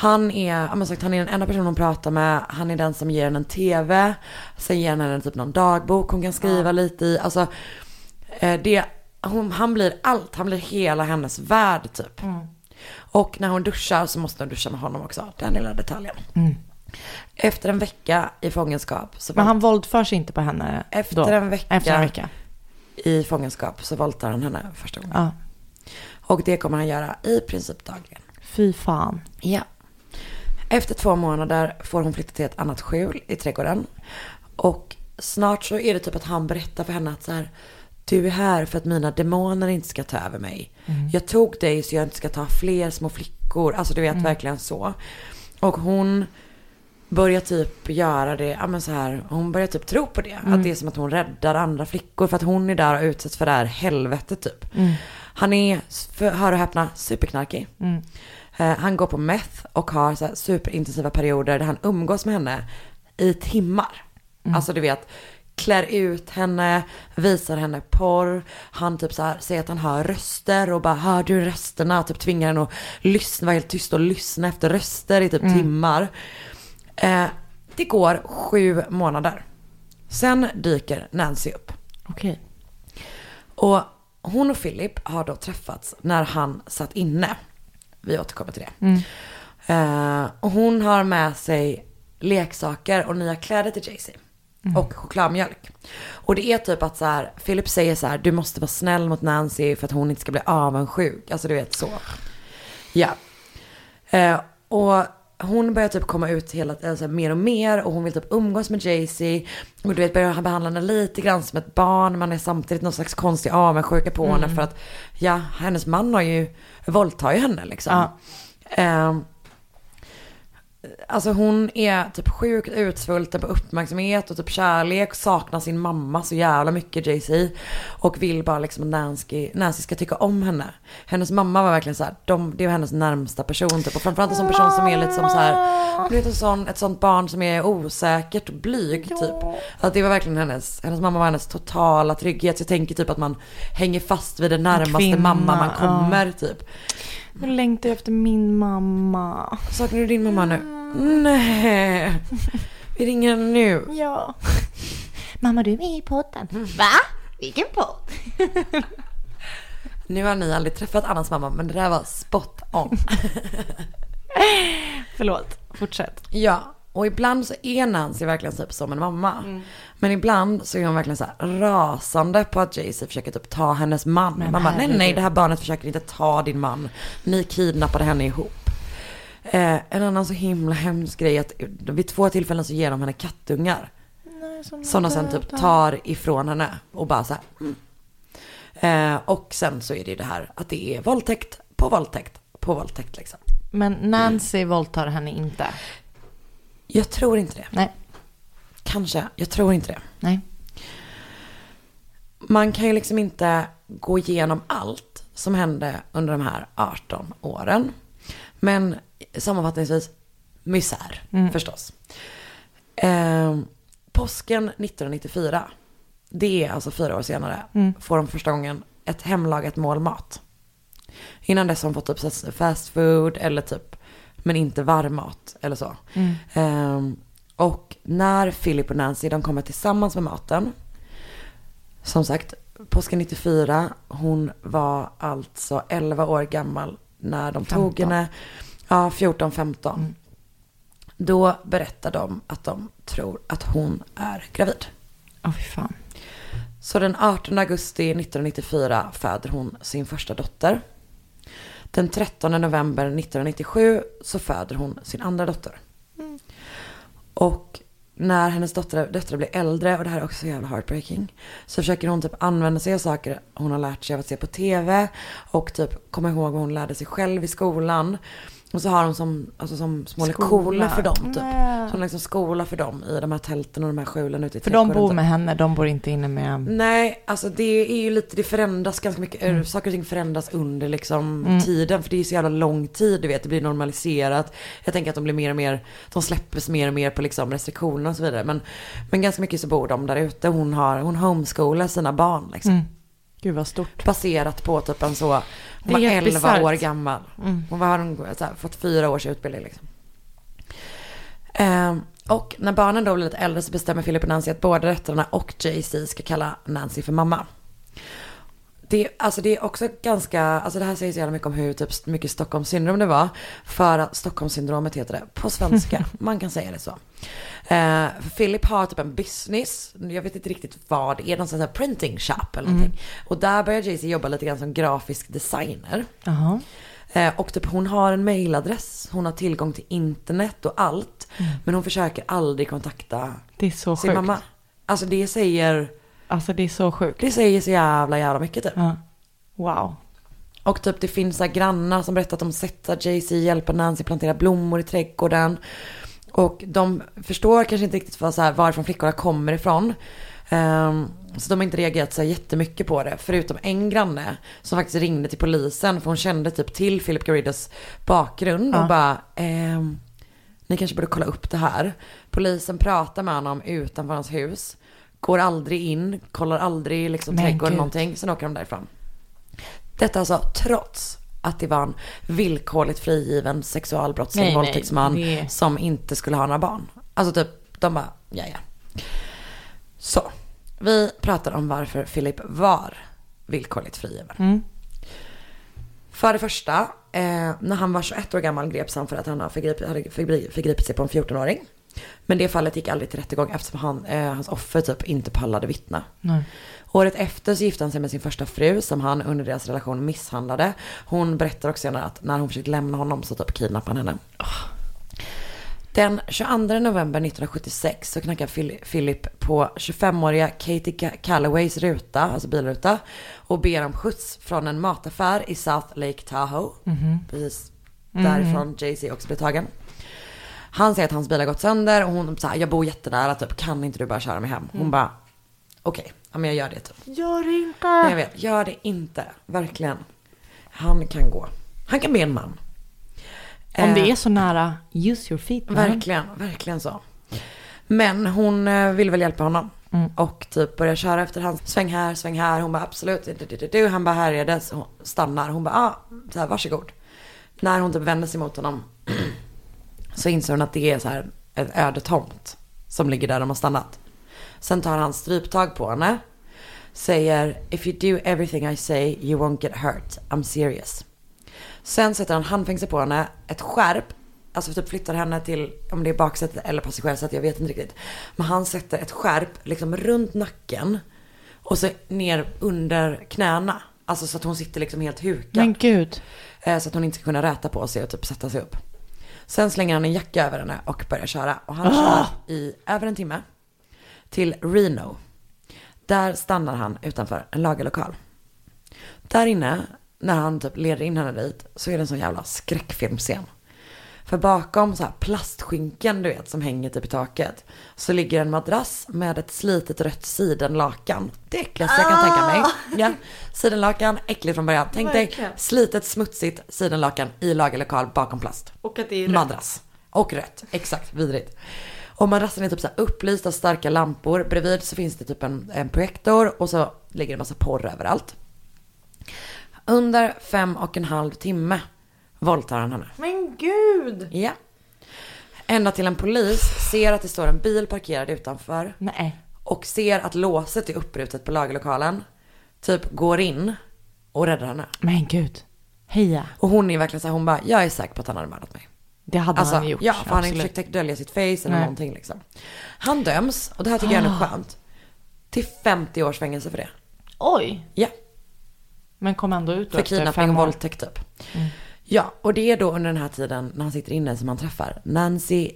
Han är, ja, sagt, han är den enda personen hon pratar med. Han är den som ger henne en tv. Sen ger han henne typ någon dagbok hon kan skriva lite i. Alltså, eh, det, hon, han blir allt. Han blir hela hennes värld typ. Och när hon duschar så måste hon duscha med honom också. Den lilla detaljen. Efter en vecka i fångenskap så Men han våldför sig inte på henne Efter då? en vecka. Efter en vecka. i fångenskap så våldtar han henne första gången. Ja. Och det kommer han göra i princip dagligen. Fy fan. Ja. Efter två månader får hon flytta till ett annat skjul i trädgården. Och snart så är det typ att han berättar för henne att så här, du är här för att mina demoner inte ska ta över mig. Jag tog dig så jag inte ska ta fler små flickor. Alltså du vet verkligen så. Och hon börjar typ göra det, ja men så här, hon börjar typ tro på det. Att det är som att hon räddar andra flickor för att hon är där och utsätts för det här helvetet typ. Han är, för, hör och häpna, superknarkig. Eh, han går på meth och har så superintensiva perioder där han umgås med henne i timmar. Alltså du vet, klär ut henne, visar henne porr. Han typ så här säger att han hör röster och bara hör du rösterna? Typ tvingar henne att lyssna, vara helt tyst och lyssna efter röster i typ timmar. Eh, det går sju månader. Sen dyker Nancy upp. Okej. Och hon och Philip har då träffats när han satt inne. Vi återkommer till det. Eh, och hon har med sig leksaker och nya kläder till Jaycee. Och chokladmjölk. Och det är typ att så här, Philip säger så här, du måste vara snäll mot Nancy för att hon inte ska bli avundsjuk. Alltså du vet så. Ja. Eh, och hon börjar typ komma ut hela, alltså, mer och mer och hon vill typ umgås med Jay-Z. Och du vet börjar han behandla henne lite grann som ett barn. Man är samtidigt någon slags konstig avundsjuka på henne för att ja, hennes man har ju, våldtar ju henne liksom. Ja. Eh, Alltså hon är typ sjukt utsvulten på uppmärksamhet och typ kärlek. Saknar sin mamma så jävla mycket Jay-Z. Och vill bara liksom att Nancy, Nancy ska tycka om henne. Hennes mamma var verkligen så här, de, det var hennes närmsta person typ. Och framförallt en sån person som är lite som så här, du vet en sån, ett sånt barn som är osäkert och blyg typ. Att det var verkligen hennes, hennes mamma var hennes totala trygghet. Så jag tänker typ att man hänger fast vid den närmaste kvinna, mamma man ja. kommer typ. Nu längtar jag efter min mamma. Saknar du din mamma nu? Nej. Vi ringer henne nu. Ja. Mamma, du är med i podden. Va? Vilken podd? Nu har ni aldrig träffat Annas mamma men det där var spot on. Förlåt, fortsätt. ja, och ibland så är Nancy verkligen typ som en mamma. Men ibland så är hon verkligen så här rasande på att Jay-Z försöker typ ta hennes man. Men Man bara, nej nej det här barnet försöker inte ta din man. Ni kidnappade henne ihop. Eh, en annan så himla hemsk grej är att vid två tillfällen så ger de henne kattungar. Som de sen typ tar ifrån henne och bara så här. Mm. Eh, och sen så är det ju det här att det är våldtäkt på våldtäkt på våldtäkt liksom. Men Nancy våldtar henne inte. Jag tror inte det. Nej. Kanske. Jag tror inte det. Nej. Man kan ju liksom inte gå igenom allt som hände under de här 18 åren. Men sammanfattningsvis, misär förstås. Eh, påsken 1994, det är alltså fyra år senare, får de första gången ett hemlagat mål mat. Innan dess har de fått typ fast food eller typ, men inte varm mat eller så. Ehm, och när Philip och Nancy, de kommer tillsammans med maten. Som sagt, påsken 94, hon var alltså 11 år gammal när de tog 15. henne. Ja, 14-15. Då berättar de att de tror att hon är gravid. Åh fy fan. Så den 18 augusti 1994 föder hon sin första dotter. Den 13 november 1997 så föder hon sin andra dotter. Och när hennes dotter, döttrar blir äldre, och det här är också så jävla heartbreaking, så försöker hon typ använda sig av saker hon har lärt sig av att se på tv och typ komma ihåg vad hon lärde sig själv i skolan. Och så har hon som, alltså som små Skola. lektioner för dem typ. Nej. Så har liksom skola för dem i de här tälten och de här skjulen ute i För de bor typ. med henne, de bor inte inne med... Nej, alltså det är ju lite, det förändras ganska mycket, mm. saker och ting förändras under liksom Mm. tiden. För det är så jävla lång tid, du vet, det blir normaliserat. Jag tänker att de blir mer och mer, de släpps mer och mer på liksom restriktioner och så vidare. Men, men ganska mycket så bor de där ute. Hon har, hon homeschoolar sina barn liksom. Mm. Gud vad stort. Baserat på typ en så, hon var helt 11 bisarrt. år gammal. Mm. Hon var, hon, så här, fått fyra års utbildning liksom. Ehm, och när barnen då blir lite äldre så bestämmer Philip och Nancy att båda döttrarna och Jay-Z ska kalla Nancy för mamma. Det, alltså det är också ganska, alltså det här säger så jävla mycket om hur typ mycket Stockholmssyndrom det var. För att Stockholmssyndromet heter det på svenska, man kan säga det så. Eh, för Philip har typ en business, jag vet inte riktigt vad det är, någon sån här printing shop eller någonting. Och där börjar Jay-Z jobba lite grann som grafisk designer. Jaha. Eh, och typ hon har en mailadress, hon har tillgång till internet och allt. Men hon försöker aldrig kontakta sin sjukt. mamma. Alltså det säger, Alltså det är så sjukt. det säger så jävla jävla mycket typ. Ja. Wow. Och typ det finns så här grannar som berättar att de sett att Jay-Z hjälper Nancy plantera blommor i trädgården. Och de förstår kanske inte riktigt vad, så här, varifrån flickorna kommer ifrån. Ehm, så de har inte reagerat så här jättemycket på det. Förutom en granne som faktiskt ringde till polisen. För hon kände typ till Philip Garridos bakgrund. Och Ja. bara, ehm, ni kanske borde kolla upp det här. Polisen pratar med honom utanför hans hus. Går aldrig in, kollar aldrig liksom Men trädgården någonting. Sen åker de därifrån. Detta alltså trots att det var en villkorligt frigiven sexualbrottsling, våldtäktsman det- som inte skulle ha några barn. Alltså typ, de bara, ja ja. Så, vi pratar om varför Philip var villkorligt frigiven. Mm. För det första, eh, när han var 21 år gammal greps han för att han hade förgripit, hade förgri- förgripit sig på en 14-åring. Men det fallet gick aldrig till rättegång eftersom han, eh, hans offer typ inte pallade vittna. Nej. Året efter så gifte han sig med sin första fru som han under deras relation misshandlade. Hon berättar också senare att när hon försökte lämna honom så typ kidnappade han henne. Den 22 november 1976 så knackar Phil- Philip på 25-åriga Katie Ca- Callaways ruta, alltså bilruta, och ber om skjuts från en mataffär i South Lake Tahoe. Precis därifrån Jay-Z också blev tagen. Han säger att hans bil har gått sönder och hon säger jag bor jättenära typ, kan inte du bara köra mig hem? Hon bara, okej, ja men jag gör det typ. Gör det inte. Jag vet, gör det inte, verkligen. Han kan gå. Han kan bli en man. Om det Eh, är så nära, use your feet. man. Verkligen, verkligen så. Men hon eh, vill väl hjälpa honom. Mm. Och typ börjar köra efter hans sväng här, sväng här. Hon bara absolut, du, du, du, du. Han bara här är det. Så hon stannar. Hon bara, ah, så här, varsågod. När hon typ vänder sig mot honom så inser hon att det är så här en öde tomt som ligger där de har stannat. Sen tar han stryptag på henne. Säger if you do everything I say you won't get hurt. I'm serious. Sen sätter han handfängsel på henne, ett skärp, alltså typ flyttar henne till, om det är baksätet eller passagerarsätet, jag vet inte riktigt. Men han sätter ett skärp liksom runt nacken och så ner under knäna. Alltså så att hon sitter liksom helt hukad. Men gud. Eh, Så att hon inte ska kunna räta på sig och typ sätta sig upp. Sen slänger han en jacka över henne och börjar köra. Och han kör i över en timme till Reno. Där stannar han utanför en lagerlokal. Där inne, när han typ leder in henne dit, så är det en sån jävla skräckfilmscen. För bakom så här plastskynken du vet som hänger typ i taket så ligger en madrass med ett slitet rött sidenlakan. Det äckligaste jag kan tänka mig. Ja, sidenlakan, äckligt från början. Tänk dig slitet smutsigt sidenlakan i lagerlokal bakom plast. Och att det är Madrass. Och rött, exakt, vidrigt. Och madrassen är typ så här upplyst av starka lampor. Bredvid så finns det typ en, en projektor och så ligger det en massa porr överallt. Under fem och en halv timme våldtar han henne. Men gud. Ja. Ända till en polis ser att det står en bil parkerad utanför Nej. och ser att låset är uppbrutet på lagerlokalen. Typ går in och räddar henne. Men gud. Heja. Och hon är verkligen så här, hon bara, jag är säker på att han hade mördat mig. Det hade Alltså, han gjort. ja, för han har inte försökt dölja sitt face eller Nej. någonting liksom. Han döms, och det här tycker jag är ändå skönt, till 50 års fängelse för det. Oj. Ja, Men kom ändå ut då för kidnappning och våldtäkt typ. Ja, och det är då under den här tiden när han sitter inne som han träffar Nancy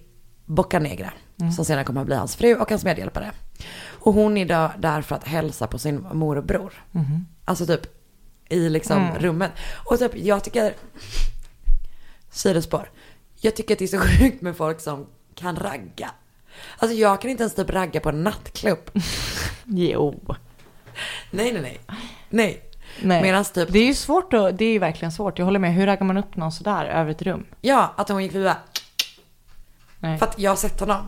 Boccanegra. Som senare kommer att bli hans fru och hans medhjälpare. Och hon är då där för att hälsa på sin morbror. Alltså typ i liksom rummet. Och typ jag tycker, sidospår. Jag tycker att det är så sjukt med folk som kan ragga. Alltså jag kan inte ens typ ragga på en nattklubb. Jo. Nej, nej, nej. Nej. Nej. Medans typ, Det är ju svårt att, det är ju verkligen svårt. Jag håller med. Hur raggar man upp någon sådär över ett rum? ja, att hon gick förbi bara, Nej. För att jag har sett honom.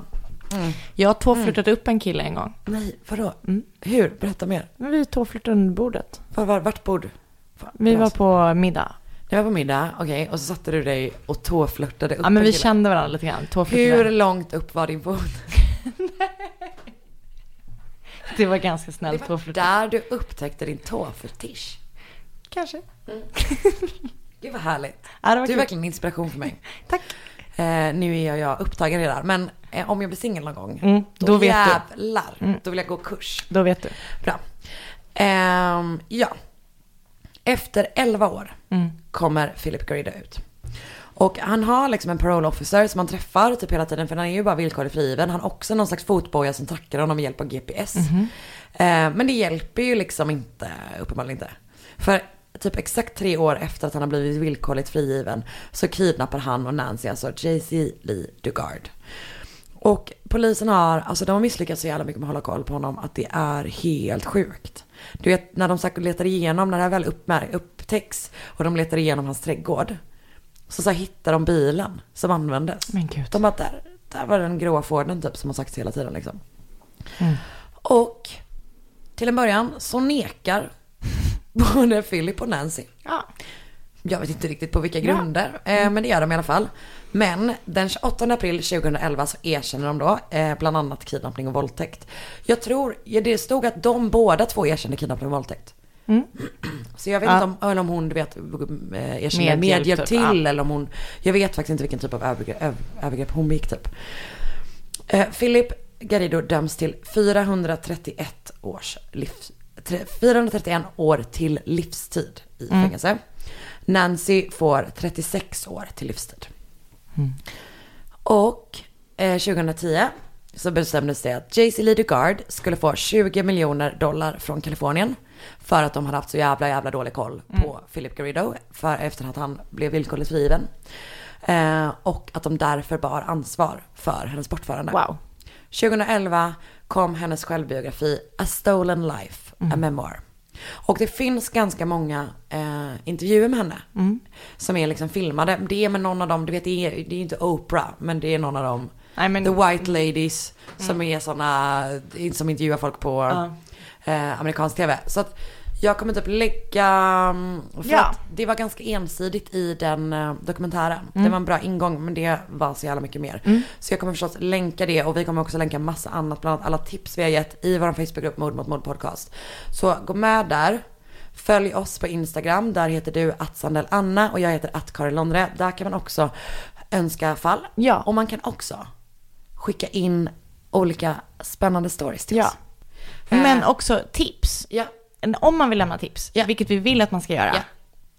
Jag har tåflörtat upp en kille en gång. Nej, vadå? Hur? Berätta mer. Men vi tåflörtade under bordet. Var, var, vart bor du? Fan, Vi var på middag. Ni var på middag, okej. Och så satte du dig och tåflörtade upp Ja men en vi kille. kände varandra lite grann. Tåflörtade. Hur långt upp var din fot? Det var ganska snällt Det var där du upptäckte din tåfetisch. Kanske. Gud vad härligt. Ja, det var du är kul. verkligen en inspiration för mig. Tack. Eh, nu är jag upptagen redan, men eh, om jag blir singel någon gång, Mm, då, då vet du. Mm. jävlar, då vill jag gå kurs. Då vet du. Bra. Ehm, ja. Efter 11 år Mm. kommer Philip Garrido ut. Och han har liksom en parole officer som han träffar typ hela tiden för han är ju bara villkorligt frigiven. Han har också någon slags fotboja som trackar honom med hjälp av GPS. Mhm. Eh, men det hjälper ju liksom inte, uppenbarligen inte. För typ exakt tre år efter att han har blivit villkorligt frigiven så kidnappar han och Nancy, alltså J.C. Lee Dugard. Och polisen har, alltså de har misslyckats så jävla mycket med att hålla koll på honom att det är helt sjukt. Du vet när de letar igenom, när det här väl upptäcks och de letar igenom hans trädgård. Så, så här hittar de bilen som användes. Men gud. De bara, där, där var den gråa Forden typ som har sagts hela tiden liksom. Mm. Och till en början så nekar både Philip och Nancy. Ja. Jag vet inte riktigt på vilka grunder, eh, men det gör de i alla fall. Men den 28 april 2011 så erkänner de då eh, bland annat kidnappning och våldtäkt. Jag tror, ja, det stod att de båda två erkände kidnappning och våldtäkt. Så jag vet Ja. inte om, eller om hon, du vet, eh, erkänner Medhjälp, typ. till Ja. eller om hon, jag vet faktiskt inte vilken typ av övergrepp, öv- övergrepp hon begick typ. Eh, Philip Garrido döms till 431 års livs, tre- 431 år till livstid i fängelse. Nancy får 36 år till livstid. Och eh, 2010 så bestämdes det att Jay-Z Lee Dugard skulle få 20 miljoner dollar från Kalifornien. För att de hade haft så jävla jävla dålig koll på Philip Garrido. För, efter att han blev villkorligt frigiven. Eh, och att de därför bar ansvar för hennes bortförande. Wow. 2011 kom hennes självbiografi A Stolen Life, A Memoir. Och det finns ganska många eh, intervjuer med henne. Som är liksom filmade. Det är med någon av dem, du vet det är, det är inte Oprah, men det är någon av dem. Nej, men- The White Ladies, som är sådana, som intervjuar folk på eh, amerikansk tv. Så att jag kommer typ lägga, mm, för Ja. att det var ganska ensidigt i den eh, dokumentären. Det var en bra ingång men det var så jävla mycket mer. Så jag kommer förstås länka det och vi kommer också länka massa annat, bland annat alla tips vi har gett i vår Facebookgrupp Mord mot mord podcast. Så gå med där. Följ oss på Instagram, där heter du att Anna och jag heter att Karin Londre. Där kan man också önska fall. Ja. Och man kan också skicka in olika spännande stories till Ja. Oss. Men Eh, också tips. Ja. Om man vill lämna tips, Ja. vilket vi vill att man ska göra. Ja.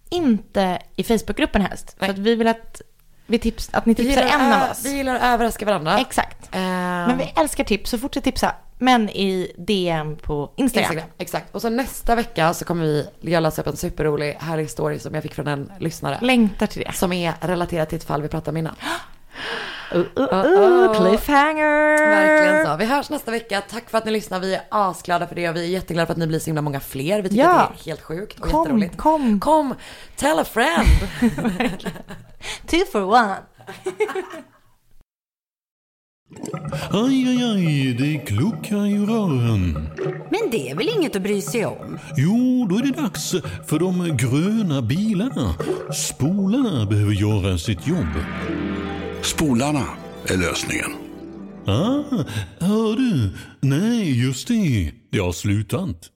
Inte i Facebookgruppen helst. Nej. För att vi vill att, vi tips, att ni tipsar en av oss. Vi gillar att överraska varandra. Exakt. Eh, Men vi älskar tips, så fortsätt tipsa. Men i DM på Instagram. Instagram. Exakt. Och så nästa vecka så kommer vi, jag läsa upp en superrolig, härlig story som jag fick från en lyssnare. Längtar till det. Som är relaterat till ett fall vi pratade om innan. Uh, uh, uh, oh. cliffhanger! Verkligen så. Vi hörs nästa vecka. Tack för att ni lyssnar. Vi är asglada för det och vi är jätteglada för att ni blir så himla många fler. Vi tycker Ja. att det är helt sjukt och Kom, jätteroligt. kom. Kom, tell a friend. Two for one. Aj, aj, aj, det kluckar i rören. Men det är väl inget att bry sig om? Jo, då är det dags för de gröna bilarna. Spolarna behöver göra sitt jobb. Spolarna är lösningen. Ah, hör du? Nej, just det. Det har slutat.